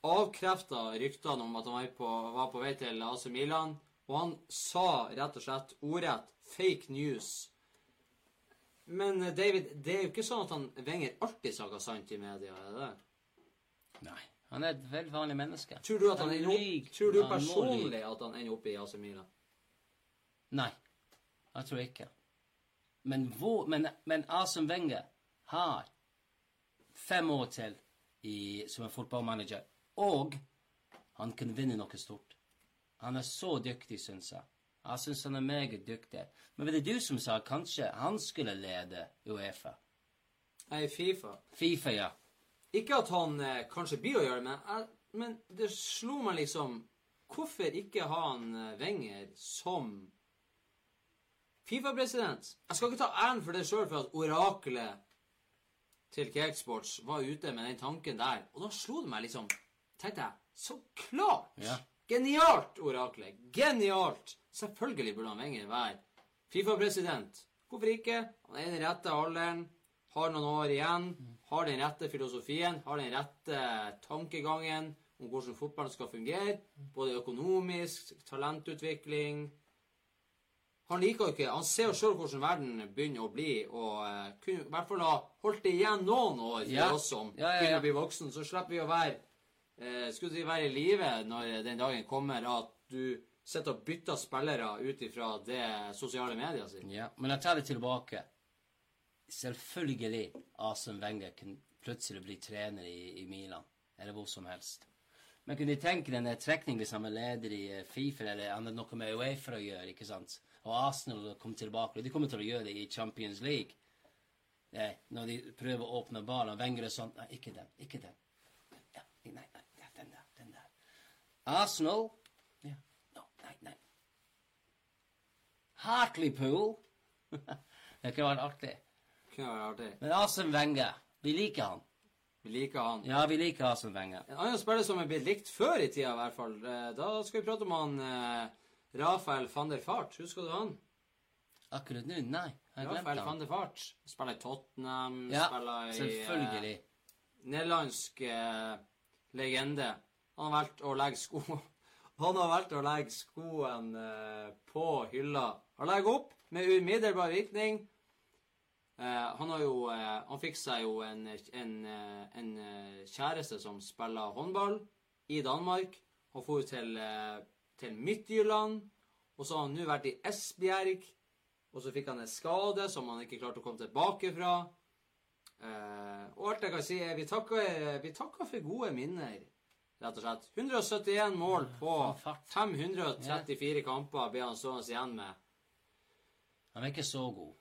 [SPEAKER 2] avkrefta ryktene om at han var på, var på vei til AC Milan, og han sa rett og slett ordrett 'fake news'. Men David, det er jo ikke sånn at han Wenger alltid snakker sant i media, er det?
[SPEAKER 3] Nei. Han er et veldig vanlig menneske.
[SPEAKER 2] Tror du, at han
[SPEAKER 3] Han
[SPEAKER 2] ender opp, tror du
[SPEAKER 3] Han må
[SPEAKER 2] personlig at han ender opp i AC Milan?
[SPEAKER 3] Nei. Jeg tror ikke. Men, hvor, men, men Arsene Wenger har fem år til i, som en fotballmanager, og han kan vinne noe stort. Han er så dyktig, syns jeg. Jeg syns han er meget dyktig. Men var det du som sa kanskje han skulle lede Uefa?
[SPEAKER 2] Nei, Fifa.
[SPEAKER 3] Fifa, ja.
[SPEAKER 2] Ikke at han eh, kanskje blir å gjøre det, men, men det slo meg liksom Hvorfor ikke ha han eh, Wenger som Fifa-president? Jeg skal ikke ta æren for det sjøl, for at oraklet til Cakesports var ute med den tanken der. Og da slo det meg liksom Tenkte jeg, så klart!
[SPEAKER 3] Ja.
[SPEAKER 2] Genialt, oraklet. Genialt! Selvfølgelig burde han Wenger være Fifa-president. Hvorfor ikke? Han er i den rette alderen, har noen år igjen, har den rette filosofien, har den rette tankegangen om hvordan fotballen skal fungere. Både økonomisk, talentutvikling Han liker jo ikke Han ser jo sjøl hvordan verden begynner å bli, og eh, kunne i hvert fall ha holdt det igjen noen år for
[SPEAKER 3] Ja.
[SPEAKER 2] oss som
[SPEAKER 3] ja, ja.
[SPEAKER 2] begynner å bli voksen, så slipper vi å være eh, Skulle si være i live når den dagen kommer at du sitter og bytter spillere ut ifra det sosiale media sier.
[SPEAKER 3] Ja, men jeg tar det tilbake. Selvfølgelig Asen Wenger kan plutselig bli trener i, i Milan, eller hvor som helst. Men kunne de tenke den trekningen trekning hvis han var leder i eh, Fifa, eller han hadde noe med Uefa å gjøre, ikke sant? Og Arsenal kom tilbake, og de kommer til å gjøre det i Champions League. Eh, når de prøver å åpne ballen, Wenger er sånn Nei, ikke den, ikke den. Ja, nei, nei, den der, den der. Arsenal Ja, no, nei, nei. Hartlepool. det kunne vært artig.
[SPEAKER 2] Kunne vært artig.
[SPEAKER 3] Men Asen Wenger, vi liker han.
[SPEAKER 2] Vi liker han.
[SPEAKER 3] Ja, vi liker Asen Wenger.
[SPEAKER 2] En annen spiller som er blitt likt før i tida, i hvert fall. eh, Da skal vi prate om han eh, Rafael van der Fart. Husker du han?
[SPEAKER 3] Akkurat nå? Nei, jeg har
[SPEAKER 2] Rafael
[SPEAKER 3] glemt
[SPEAKER 2] van der Fart. Spiller i Tottenham,
[SPEAKER 3] Ja,
[SPEAKER 2] spiller i
[SPEAKER 3] selvfølgelig.
[SPEAKER 2] eh, nederlandsk eh, legende. Han har valgt å legge sko Han har valgt å legge skoen eh, på hylla. Han legger opp med umiddelbar virkning. Eh, han har jo eh, Han fikk seg jo en, en, eh, en kjæreste som spiller håndball i Danmark. Han for til, til Midtjylland. Og så har han nå vært i Esbjerg. Og så fikk han en skade som han ikke klarte å komme tilbake fra. Og alt jeg kan si, er vi takker, vi takker for gode minner, rett og slett. 171 mål på 534 kamper ble han stående igjen med.
[SPEAKER 3] Han er ikke så god.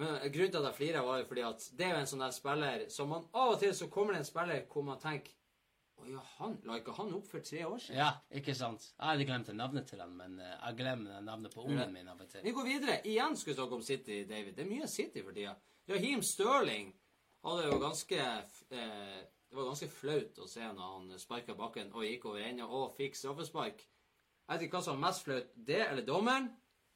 [SPEAKER 2] Men grunnen til at jeg flirer, var jo fordi at det er jo en sånn der spiller som man av og til så kommer det en spiller hvor man tenker Å ja, han la ikke han opp for tre år siden?
[SPEAKER 3] Ja, ikke sant? Jeg hadde glemt navnet til han, men eh, jeg glemmer navnet på ungen min av og til.
[SPEAKER 2] Vi går videre. Igjen skal vi snakke om City, David. Det er mye City for tida. Raheem Sterling hadde jo ganske eh, Det var ganske flaut å se når han sparka bakken og gikk over ende og fikk straffespark. Jeg vet ikke hva som var mest flaut, det eller dommeren.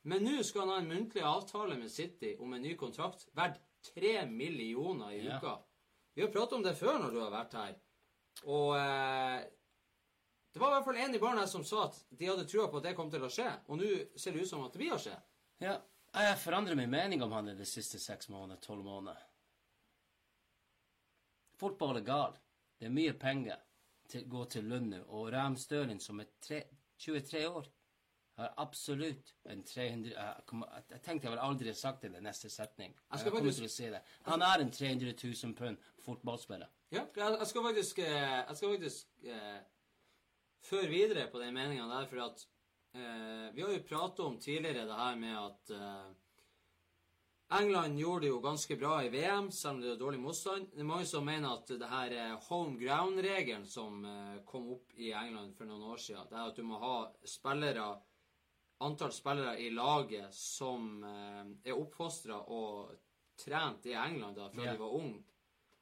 [SPEAKER 2] Men nå skal han ha en muntlig avtale med City om en ny kontrakt verdt tre millioner i
[SPEAKER 3] Ja.
[SPEAKER 2] uka. Vi har pratet om det før når du har vært her. Og eh, det var i hvert fall en i baren her som sa at de hadde trua på at det kom til å skje. Og nå ser det ut som at det å skje.
[SPEAKER 3] Ja, jeg har forandret min mening om han i de siste seks måneder, tolv måneder. Fotball er gal. Det er mye penger til gå til lønn nå, og Ram Stølen, som er tre, 23 år, har absolutt en 300 Jeg, kommer- jeg, tenkte jeg ville aldri sagt det i den neste setning.
[SPEAKER 2] Jeg skal
[SPEAKER 3] kommer
[SPEAKER 2] faktisk-
[SPEAKER 3] til å si det. Han er en 300 000 pund fotballspiller.
[SPEAKER 2] Ja, jeg, skal faktisk eh, Jeg skal faktisk eh, føre videre på den meninga der, for at eh, Vi har jo pratet om tidligere det her med at eh, England gjorde det jo ganske bra i VM, selv om det var dårlig motstand. Det er mange som mener at det her home ground-regelen som eh, kom opp i England for noen år siden, det er at du må ha spillere antall spillere i laget som eh, er oppfostra og trent i England da, fra
[SPEAKER 3] yeah.
[SPEAKER 2] de var unge,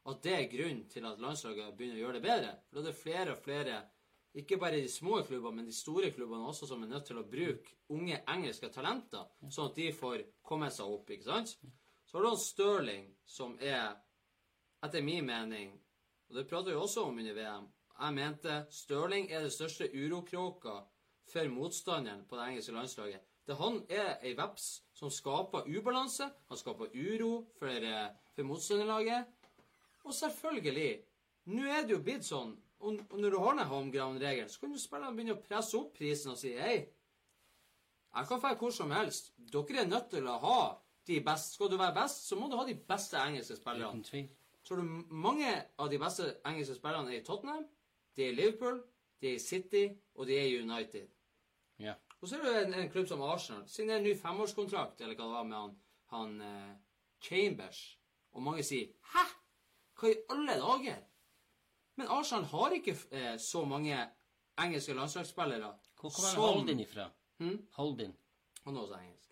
[SPEAKER 2] at det er grunnen til at landslaget begynner å gjøre det bedre. For da er det flere og flere, ikke bare de små klubbene, men de store klubbene også, som er nødt til å bruke unge engelske talenter, sånn at de får komme seg opp, ikke sant? Så har du Stirling, som er, etter min mening, og det prater vi også om under VM, jeg mente Stirling er det største urokråka for motstanderen på det engelske landslaget. Det han er ei veps som skaper ubalanse, han skaper uro for, eh, for motstanderlaget. Og selvfølgelig, nå er det jo blitt sånn, og og når du har den home ground-regelen, så kan jo spillerne begynne å presse opp prisen og si hei, jeg kan dra hvor som helst. Dere er nødt til å ha de beste. Skal du være best, så må du ha de beste engelske spillerne. Så har du mange av de beste engelske spillerne er i Tottenham, de er i Liverpool, de er City, og de er United.
[SPEAKER 3] Ja.
[SPEAKER 2] Og så er det en, en klubb som Arsenal. Siden det er en ny femårskontrakt, eller hva det var, med han, han eh, Chambers. Og mange sier 'hæ? Hva i alle dager?' Men Arsenal har ikke eh, så mange engelske landslagsspillere
[SPEAKER 3] Hvor kommer Holdin ifra?
[SPEAKER 2] Hmm?
[SPEAKER 3] Holdin.
[SPEAKER 2] Han er også engelsk.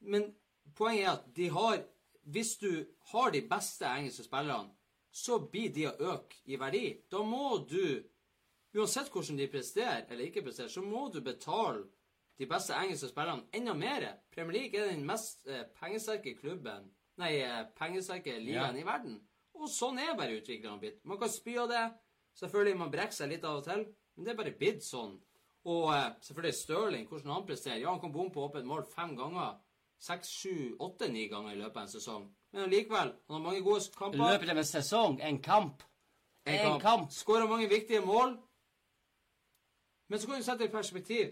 [SPEAKER 2] Men poenget er at de har Hvis du har de beste engelske spillerne, så blir de å øke i verdi. Da må du Uansett hvordan de presterer eller ikke presterer, så må du betale de beste engelske spillerne enda mer. Premier League er den mest eh, pengesterke klubben Nei, eh, pengesterke ligaen
[SPEAKER 3] Ja.
[SPEAKER 2] i verden. Og sånn er bare utviklingen blitt. Man kan spy av det. Selvfølgelig, man brekker seg litt av og til, men det er bare blitt sånn. Og eh, selvfølgelig Stirling, hvordan han presterer. Ja, han kan bomme på åpent mål fem ganger. Seks, sju, åtte, ni ganger i løpet av en sesong. Men allikevel, han har mange gode kamper.
[SPEAKER 3] I løpet av en sesong, en kamp. En kamp.
[SPEAKER 2] Skårer mange viktige mål. Men så kan du sette det i perspektiv.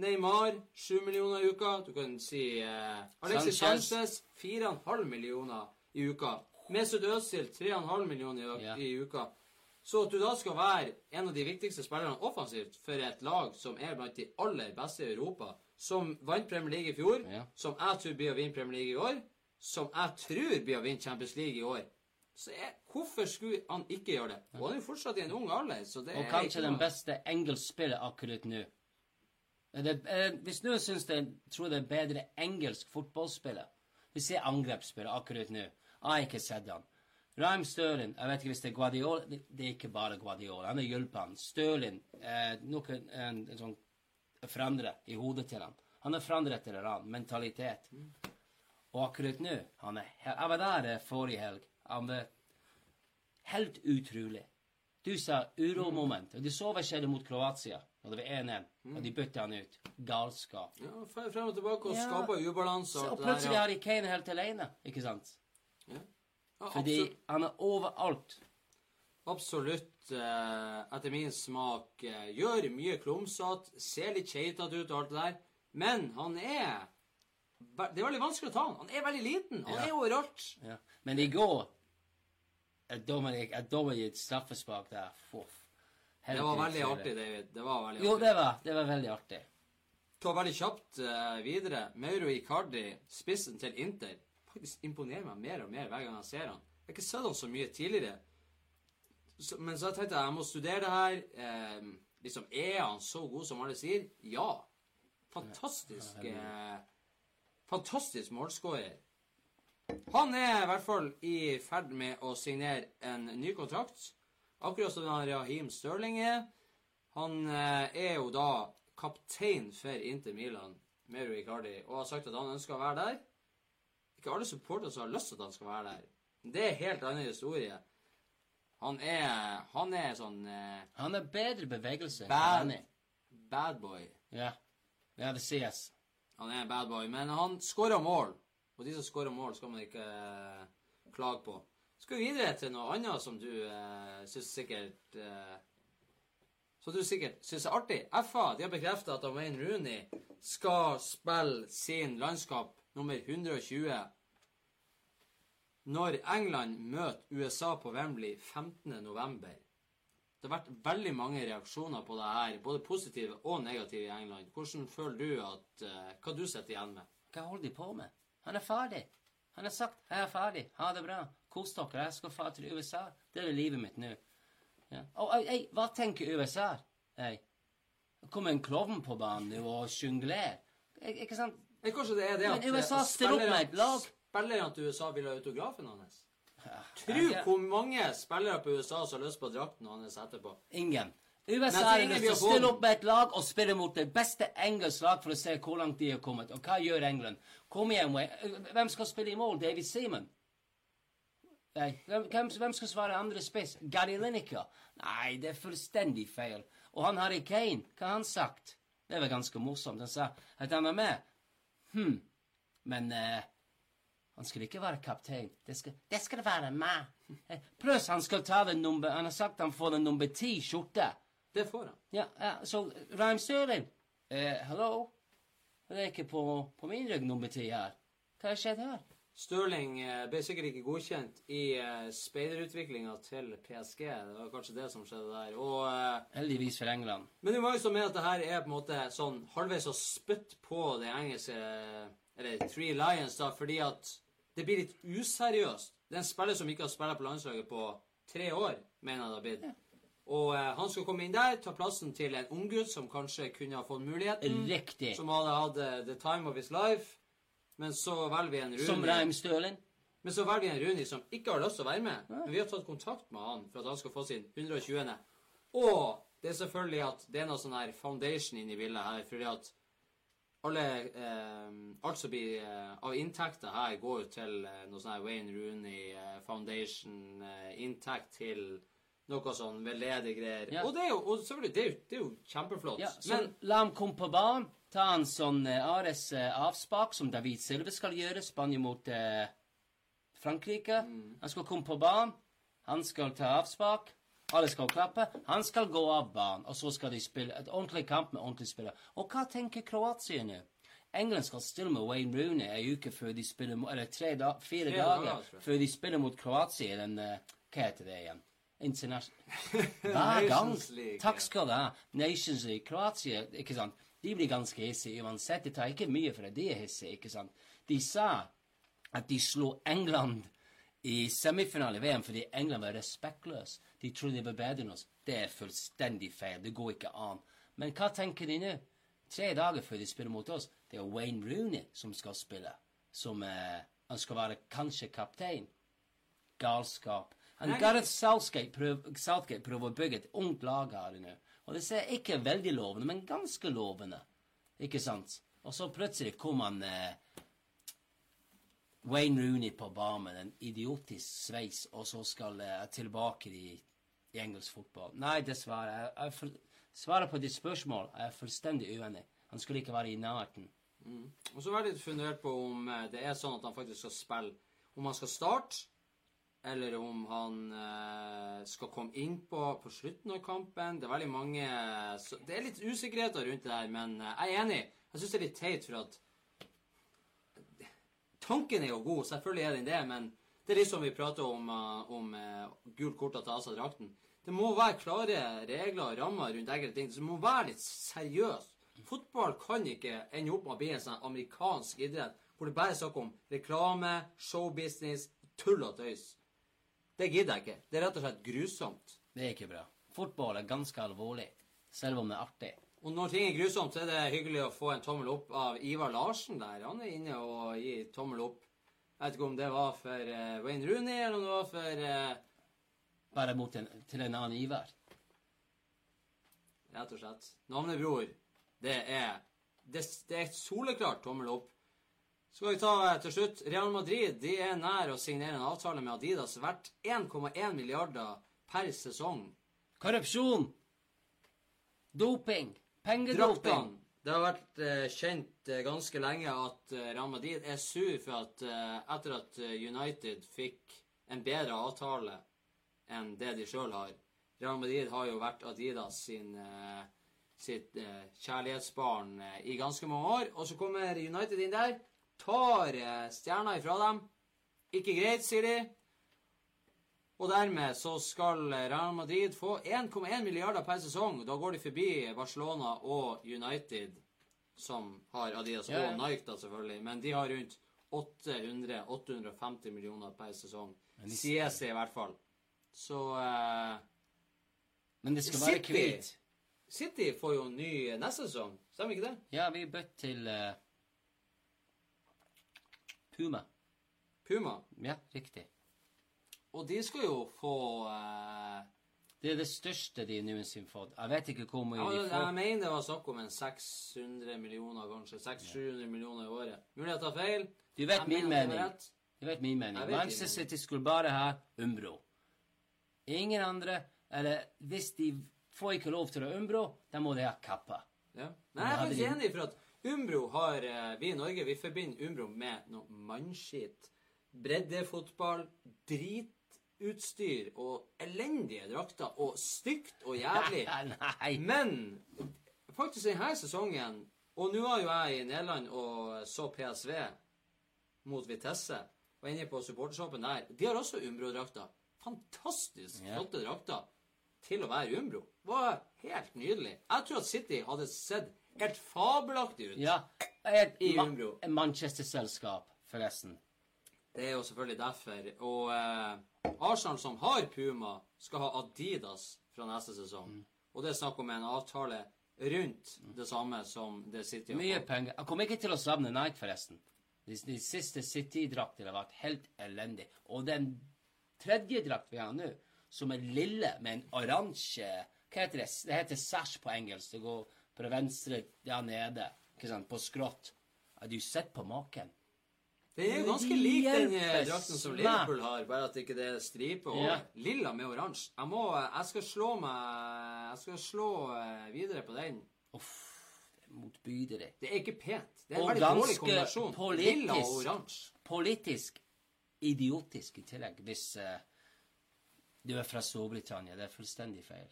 [SPEAKER 2] Neymar, 7 millioner i uka. Du kan si eh, Alexis
[SPEAKER 3] Sanchez.
[SPEAKER 2] Sanchez, 4,5 millioner i uka. Mesut Özil, 3,5 millioner i,
[SPEAKER 3] Ja.
[SPEAKER 2] i uka. Så at du da skal være en av de viktigste spillerne offensivt for et lag som er blant de aller beste i Europa, som vant Premier League i fjor,
[SPEAKER 3] Ja.
[SPEAKER 2] som jeg tror blir å vinne Premier League i år, som jeg tror blir å vinne Champions League i år, så er, hvorfor skulle han ikke gjøre det? Og han er jo fortsatt i en ung alder, så det
[SPEAKER 3] Og
[SPEAKER 2] er
[SPEAKER 3] kanskje den beste engelskspiller akkurat nå. Er det, eh, hvis noen syns jeg tror det er bedre engelsk fotballspiller Hvis jeg angrepsspiller akkurat nå. Jeg har ikke sett han. Raheem Stirling Jeg vet ikke hvis det er Guardiola Det, det er ikke bare Guardiola. Han har hjulpet han. Sterling eh, noe, en, en sånn forandret i hodet til han. Han har forandret et eller annet. Mentalitet. Og akkurat nå han er, Jeg var der eh, forrige helg. Han var helt utrolig. Du sa uromoment. Og de så hva skjedde mot Kroatia når det var 1-1. Og de bytta han ut. Galskap.
[SPEAKER 2] Ja, frem og tilbake og
[SPEAKER 3] Ja.
[SPEAKER 2] skaper ubalanse og og
[SPEAKER 3] plutselig har de Kane helt alene. Ikke sant?
[SPEAKER 2] Ja. Ja,
[SPEAKER 3] Fordi han er overalt.
[SPEAKER 2] absolutt eh, etter min smak eh, gjør mye klumsete, ser litt keitete ut og alt det der, men han er Det er veldig vanskelig å ta han. Han er veldig liten. Han
[SPEAKER 3] Ja.
[SPEAKER 2] er overalt.
[SPEAKER 3] Ja. Men i går Dominic Dominic straffespark der. Fuff.
[SPEAKER 2] Det var veldig artig, David. Det var veldig
[SPEAKER 3] Jo, det var, det var veldig artig.
[SPEAKER 2] Ta veldig kjapt uh, videre. Mauro Icardi, spissen til Inter, faktisk imponerer meg mer og mer hver gang jeg ser han. Jeg har ikke sett han så mye tidligere. Så, men så tenkte jeg jeg må studere det her. Eh, liksom, Er han så god som alle sier? Ja. Fantastisk eh, Fantastisk målskårer. Han er i hvert fall i ferd med å signere en ny kontrakt. Akkurat som Raheem Sterling er. Han eh, er jo da kaptein for Inter Milan, Mero Icardi, og har sagt at han ønsker å være der. Ikke alle supportere som har lyst til at han skal være der. Det er en helt annen historie. Han er Han er sånn eh,
[SPEAKER 3] Han er bedre bevegelse.
[SPEAKER 2] bad, bad boy.
[SPEAKER 3] Ja. ja, det sies.
[SPEAKER 2] Han er en bad boy, men han skårer mål. Og de som skårer mål, skal man ikke eh, klage på. Skal vi videre til noe annet som du uh, syns sikkert eh, Som du sikkert syns er artig. FA de har bekrefta at Wayne Rooney skal spille sin landskap nummer 120 når England møter USA på Wembley 15.11. Det har vært veldig mange reaksjoner på det her, både positive og negative i England. Hvordan føler du at eh, Hva du sitter igjen med?
[SPEAKER 3] Hva holder de på med? Han er ferdig. Han har sagt 'jeg er ferdig', ha det bra, kos dere, jeg skal dra til USA. Det er livet mitt nå. Ja. Og ei, ei, hva tenker USA? Ei, det kommer en klovn på banen nå og sjonglerer. Ikke sant?
[SPEAKER 2] Men Kanskje det er det
[SPEAKER 3] Men
[SPEAKER 2] at
[SPEAKER 3] USA
[SPEAKER 2] eh,
[SPEAKER 3] stiller opp med et lag.
[SPEAKER 2] Spillerne til USA vil ha autografen hans? Tro hvor mange spillere på USA som har lyst på drakten hans etterpå.
[SPEAKER 3] Ingen.
[SPEAKER 2] Nei,
[SPEAKER 3] USA
[SPEAKER 2] er
[SPEAKER 3] har
[SPEAKER 2] ingen
[SPEAKER 3] lyst
[SPEAKER 2] vil
[SPEAKER 3] stille opp med et lag og spille mot det beste engelske lag for å se hvor langt de har kommet. Og hva gjør England? Kom igjen, Hvem skal spille i mål? David Seaman? Nei, hvem, hvem, skal svare andre spiss? Gary Lineker? Nei, det er fullstendig feil. Og han Harry Kane, hva har han sagt? Det var ganske morsomt. Han sa at han var med. Hm, men eh, han skal ikke være kaptein. Det skal, det skal være meg. Eh, Pluss han skal ta den nummer Han har sagt han får den nummer ti skjorte.
[SPEAKER 2] Det får han.
[SPEAKER 3] Ja, ja så Raheem Sterling eh, Hallo? Det er ikke på, på min rygg nummer ti her. Hva har skjedd her?
[SPEAKER 2] Stirling eh, ble sikkert ikke godkjent i uh, speiderutviklinga til PSG. Det var kanskje det som skjedde der. Og uh,
[SPEAKER 3] Heldigvis for England.
[SPEAKER 2] Men det er mange som med at det her er på en måte sånn halvveis å spytte på det engelske Eller Three Lions, da, fordi at det blir litt useriøst. Det er en spiller som ikke har spilt på landslaget på tre år, mener jeg det har blitt. Og eh, han skal komme inn der, ta plassen til en unggutt som kanskje kunne ha fått muligheten.
[SPEAKER 3] Riktig.
[SPEAKER 2] Som hadde hatt uh, the time of his life. Men så velger vi en
[SPEAKER 3] Som Reim Stølen.
[SPEAKER 2] Men så velger vi en Runi som ikke har lyst til å være med. Men vi har tatt kontakt med han for at han skal få sin 120. Og det er selvfølgelig at det er noe sånn her foundation inni bildet her. fordi at alle eh, Alt som blir eh, av inntekter her, går jo til eh, noe sånn her Wayne Rooney eh, Foundation. Inntekt til noe sånn veldedig greier.
[SPEAKER 3] Ja.
[SPEAKER 2] Og det er jo og selvfølgelig, det er jo, det er jo kjempeflott.
[SPEAKER 3] Ja, så
[SPEAKER 2] Men
[SPEAKER 3] la ham komme på banen. Ta en sånn eh, Ares eh, avspak, som David Silve skal gjøre. Spania mot eh, Frankrike. Han skal komme på banen. Han skal ta avspak. Alle skal klappe. Han skal gå av banen, og så skal de spille et ordentlig kamp med ordentlige spillere. Og hva tenker Kroatia nå? England skal stille med Wayne Rooney ei uke før de spiller Eller tre da, fire
[SPEAKER 2] fire
[SPEAKER 3] dager
[SPEAKER 2] dager,
[SPEAKER 3] før de spiller mot Kroatia i den eh, Hva heter det igjen? International Hver gang.
[SPEAKER 2] League,
[SPEAKER 3] Takk skal du ha. Nations League. Kroatia, ikke sant. De blir ganske hissige uansett. Det tar ikke mye for at de er hissige, ikke sant. De sa at de slo England i semifinale i VM fordi England var respektløse. De trodde de var bedre enn oss. Det er fullstendig feil. Det går ikke an. Men hva tenker de nå? Tre dager før de spiller mot oss, det er Wayne Rooney som skal spille. Som eh, Han skal være kanskje kaptein. Galskap.
[SPEAKER 2] Nei.
[SPEAKER 3] Gareth Southgate prøver, Southgate prøver å bygge et ungt lag her nå. Og det ser ikke veldig lovende, men ganske lovende. Ikke sant? Og så plutselig kom han eh, Wayne Rooney på banen en idiotisk sveis, og så skal jeg tilbake i, i engelsk fotball. Nei, dessverre. Jeg, jeg for, svaret på ditt spørsmål jeg er fullstendig uenig. Han skulle ikke være i nærheten.
[SPEAKER 2] Og så var jeg litt fundert på om eh, det er sånn at han faktisk skal spille. Om han skal starte, eller om han eh, skal komme innpå på slutten av kampen. Det er veldig mange så, Det er litt usikkerheter rundt det her, men eh, jeg er enig. Jeg syns det er litt teit, for at Tanken er jo god, selvfølgelig er den det, men det er litt som vi prater om, uh, om uh, gult kort og ta drakten. Det må være klare regler og rammer rundt enkelte ting. Det må være litt seriøst. Fotball kan ikke ende opp med å bli en sånn amerikansk idrett hvor det bare er snakk om reklame, showbusiness, tull og tøys. Det gidder jeg ikke. Det er rett og slett grusomt.
[SPEAKER 3] Det er ikke bra. Fotball er ganske alvorlig, selv om det er artig.
[SPEAKER 2] Og når ting er grusomt, så er det hyggelig å få en tommel opp av Ivar Larsen der. Han er inne og gir tommel opp. Jeg vet ikke om det var for uh, Wayne Rooney, eller om det var for uh...
[SPEAKER 3] Bare mot en, til en annen Ivar.
[SPEAKER 2] Rett og slett. Navnebror, det er Det, det er et soleklart tommel opp. Skal vi ta eh, til slutt Real Madrid de er nær å signere en avtale med Adidas verdt 1,1 milliarder per sesong.
[SPEAKER 3] Korrupsjon! Doping! Pengedoping!
[SPEAKER 2] Det har vært eh, kjent eh, ganske lenge at eh, Real Madrid er sur for at eh, etter at eh, United fikk en bedre avtale enn det de sjøl har Real Madrid har jo vært Adidas sin, sitt kjærlighetsbarn i ganske mange år. Og så kommer United inn der, tar eh, stjerna ifra dem. Ikke greit, sier de. Og dermed så skal Real Madrid få 1,1 milliarder per sesong. Da går de forbi Barcelona og United, som har Adidas
[SPEAKER 3] Ja, ja.
[SPEAKER 2] og Nike, da selvfølgelig. Men de har rundt 800-850 millioner per sesong. Det i hvert fall. Så eh,
[SPEAKER 3] Men det skal være kvitt.
[SPEAKER 2] City får jo ny neste sesong. Stemmer ikke det?
[SPEAKER 3] Ja, vi bytt til eh, Puma.
[SPEAKER 2] Puma.
[SPEAKER 3] Ja, riktig.
[SPEAKER 2] Og de skal jo få eh,
[SPEAKER 3] Det er det største de noensinne har fått. Jeg vet ikke hvor mye
[SPEAKER 2] ja,
[SPEAKER 3] de
[SPEAKER 2] Jeg mener det var snakk om en 600 millioner, kanskje. 600-700 millioner i året. Mulig jeg tar feil.
[SPEAKER 3] Du vet
[SPEAKER 2] Jeg
[SPEAKER 3] min mening. Du vet min mening. Manchester. City skulle bare ha Umbro. Ingen andre Eller hvis de får ikke lov til å ha Umbro, da må de ha Kappa.
[SPEAKER 2] Ja. Nei, jeg er faktisk enig, for at Umbro har eh, Vi i Norge vi forbinder Umbro med noe mannskitt. Breddefotball, dritutstyr og elendige drakter. Og stygt og jævlig.
[SPEAKER 3] Nei.
[SPEAKER 2] Men faktisk denne sesongen Og nå var jo jeg i Nederland og så PSV mot Vitesse. Og inne på supportershoppen der. De har også Umbro-drakter. Fantastisk flotte drakter til å være Umbro. Det Var helt nydelig. Jeg tror at City hadde sett helt fabelaktig ut.
[SPEAKER 3] Ja. Et,
[SPEAKER 2] I
[SPEAKER 3] ma
[SPEAKER 2] Umbro.
[SPEAKER 3] Manchester-selskap, forresten.
[SPEAKER 2] Det er jo selvfølgelig derfor. Og eh, Arsenal, som har Puma, skal ha Adidas fra neste sesong.
[SPEAKER 3] Mm.
[SPEAKER 2] Og det er snakk om en avtale rundt det samme som det City har
[SPEAKER 3] Mye penger. Jeg kommer ikke til å savne Nike, forresten. De, de siste City-draktene har vært helt elendige. Og den tredje drakt vi har nå, som er lille med en oransje Hva heter det? Det heter sash på engelsk. Det går på det venstre der nede, ikke sant, på skrått. Har du sett på maken?
[SPEAKER 2] Det er jo ganske lik den eh, drakten som. Liverpool har, bare at det ikke er striper over.
[SPEAKER 3] Ja.
[SPEAKER 2] Lilla med oransje. Jeg må Jeg skal slå meg Jeg skal slå eh, videre på den.
[SPEAKER 3] Uff, det motbydelig.
[SPEAKER 2] Det er ikke pent. Det er en
[SPEAKER 3] Og
[SPEAKER 2] veldig dårlig kombinasjon.
[SPEAKER 3] politisk.
[SPEAKER 2] Lilla og oransje.
[SPEAKER 3] Politisk idiotisk i tillegg, hvis uh, du er fra Storbritannia. Det er fullstendig feil.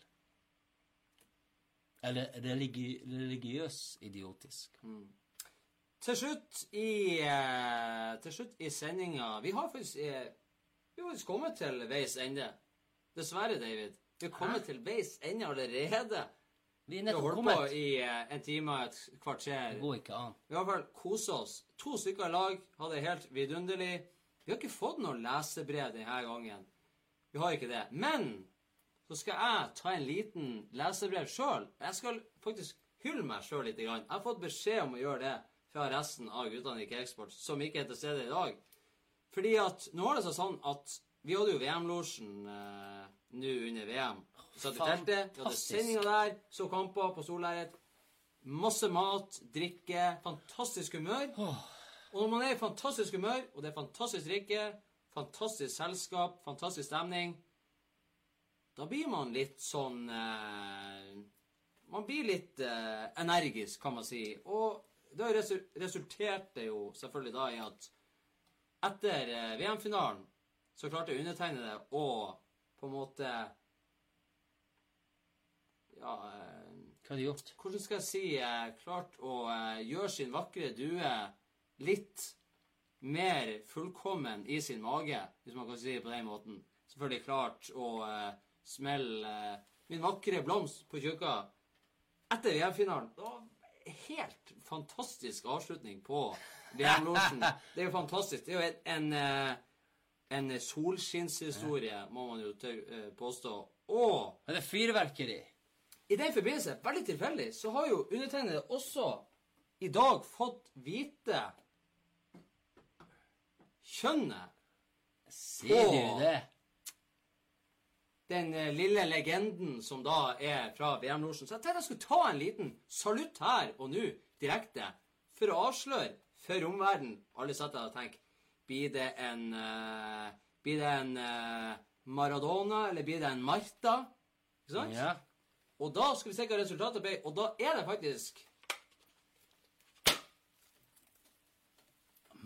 [SPEAKER 3] Eller religi religiøs idiotisk.
[SPEAKER 2] Til slutt i eh, Til slutt i sendinga Vi har faktisk eh, Vi har faktisk kommet til veis ende. Dessverre, David. Vi har kommet til veis ende allerede.
[SPEAKER 3] Vi
[SPEAKER 2] har holdt på i eh, en time og et kvarter.
[SPEAKER 3] Det går ikke an.
[SPEAKER 2] Vi har i hvert fall kosa oss. To stykker i lag. Hadde det helt vidunderlig. Vi har ikke fått noe lesebrev denne gangen. Vi har ikke det. Men så skal jeg ta en liten lesebrev sjøl. Jeg skal faktisk hylle meg sjøl litt. Jeg har fått beskjed om å gjøre det fra resten av guttene i Cakesports, som ikke er til stede i dag. Fordi at nå er det så sånn at vi hadde jo VM-losjen eh, nå under VM. Vi satt i teltet, vi hadde sendinga der, så kamper på Solleiret. Masse mat, drikke, fantastisk humør. Og når man er i fantastisk humør, og det er fantastisk drikke, fantastisk selskap, fantastisk stemning, da blir man litt sånn eh, Man blir litt eh, energisk, kan man si. Og da resu resulterte jo selvfølgelig da i at etter eh, VM-finalen så klarte undertegnede å på en måte Ja eh,
[SPEAKER 3] Hva har du gjort?
[SPEAKER 2] hvordan skal jeg si, eh, klart å eh, gjøre sin vakre due litt mer fullkommen i sin mage, hvis man kan si det på den måten. Selvfølgelig klart å eh, smelle eh, min vakre blomst på tjukka etter VM-finalen. Det var helt fantastisk avslutning på VM-losjen. Det er jo fantastisk. Det er jo en, en, eh, en solskinnshistorie, må man jo eh, påstå. Og
[SPEAKER 3] Er det fyrverkeri?
[SPEAKER 2] i den forbindelse, veldig tilfeldig, så har jo undertegnede også i dag fått vite kjønnet
[SPEAKER 3] Sier du det?
[SPEAKER 2] Den eh, lille legenden som da er fra VM-losjen. Så jeg tenkte jeg skulle ta en liten salutt her og nå, direkte, for å avsløre for omverdenen Alle satt der og tenkte Blir det en uh, Blir det en uh, Maradona, eller blir det en Marta? Ikke sant?
[SPEAKER 3] Ja.
[SPEAKER 2] Og da skal vi se hva resultatet ble, og da er det faktisk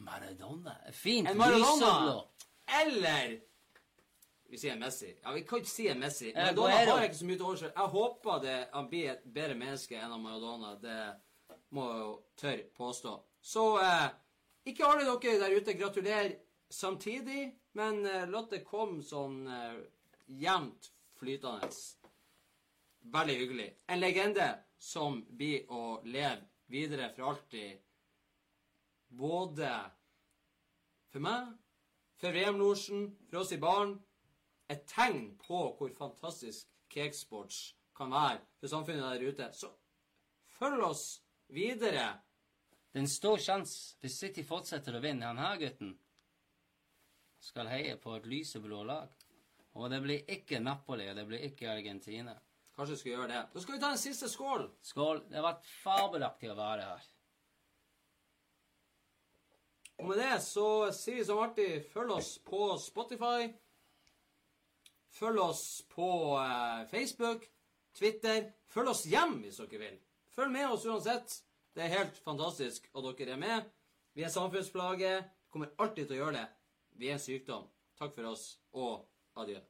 [SPEAKER 3] Maradona. Fint.
[SPEAKER 2] En Maradona!
[SPEAKER 3] lyseblå.
[SPEAKER 2] Eller Vi sier Messi. Ja, vi kan ikke si Messi.
[SPEAKER 3] Eh,
[SPEAKER 2] Maradona
[SPEAKER 3] Guerrero.
[SPEAKER 2] har jeg ikke så mye til overs for. Jeg håper det, han blir et bedre menneske enn han Maradona. Det må jeg jo tørre påstå. Så eh, ikke alle dere der ute gratulerer samtidig, men eh, la det komme sånn eh, jevnt flytende. Veldig hyggelig. En legende som blir å leve videre for alltid. Både for meg, for VM-losjen, for oss i baren. Et tegn på hvor fantastisk cakesports kan være for samfunnet der ute. Så følg oss videre.
[SPEAKER 3] Det er en stor sjanse hvis City fortsetter å vinne. Han her gutten skal heie på et lyseblå lag. Og det blir ikke Napoli, og det blir ikke Argentina.
[SPEAKER 2] Kanskje vi skal gjøre det. Da skal vi ta en siste skål.
[SPEAKER 3] Skål. Det har vært fabelaktig å være her.
[SPEAKER 2] Og med det så sier vi som alltid, følg oss på Spotify. Følg oss på eh, Facebook, Twitter. Følg oss hjem hvis dere vil. Følg med oss uansett. Det er helt fantastisk at dere er med. Vi er samfunnsplage. Kommer alltid til å gjøre det. Vi er en sykdom. Takk for oss, og adjø.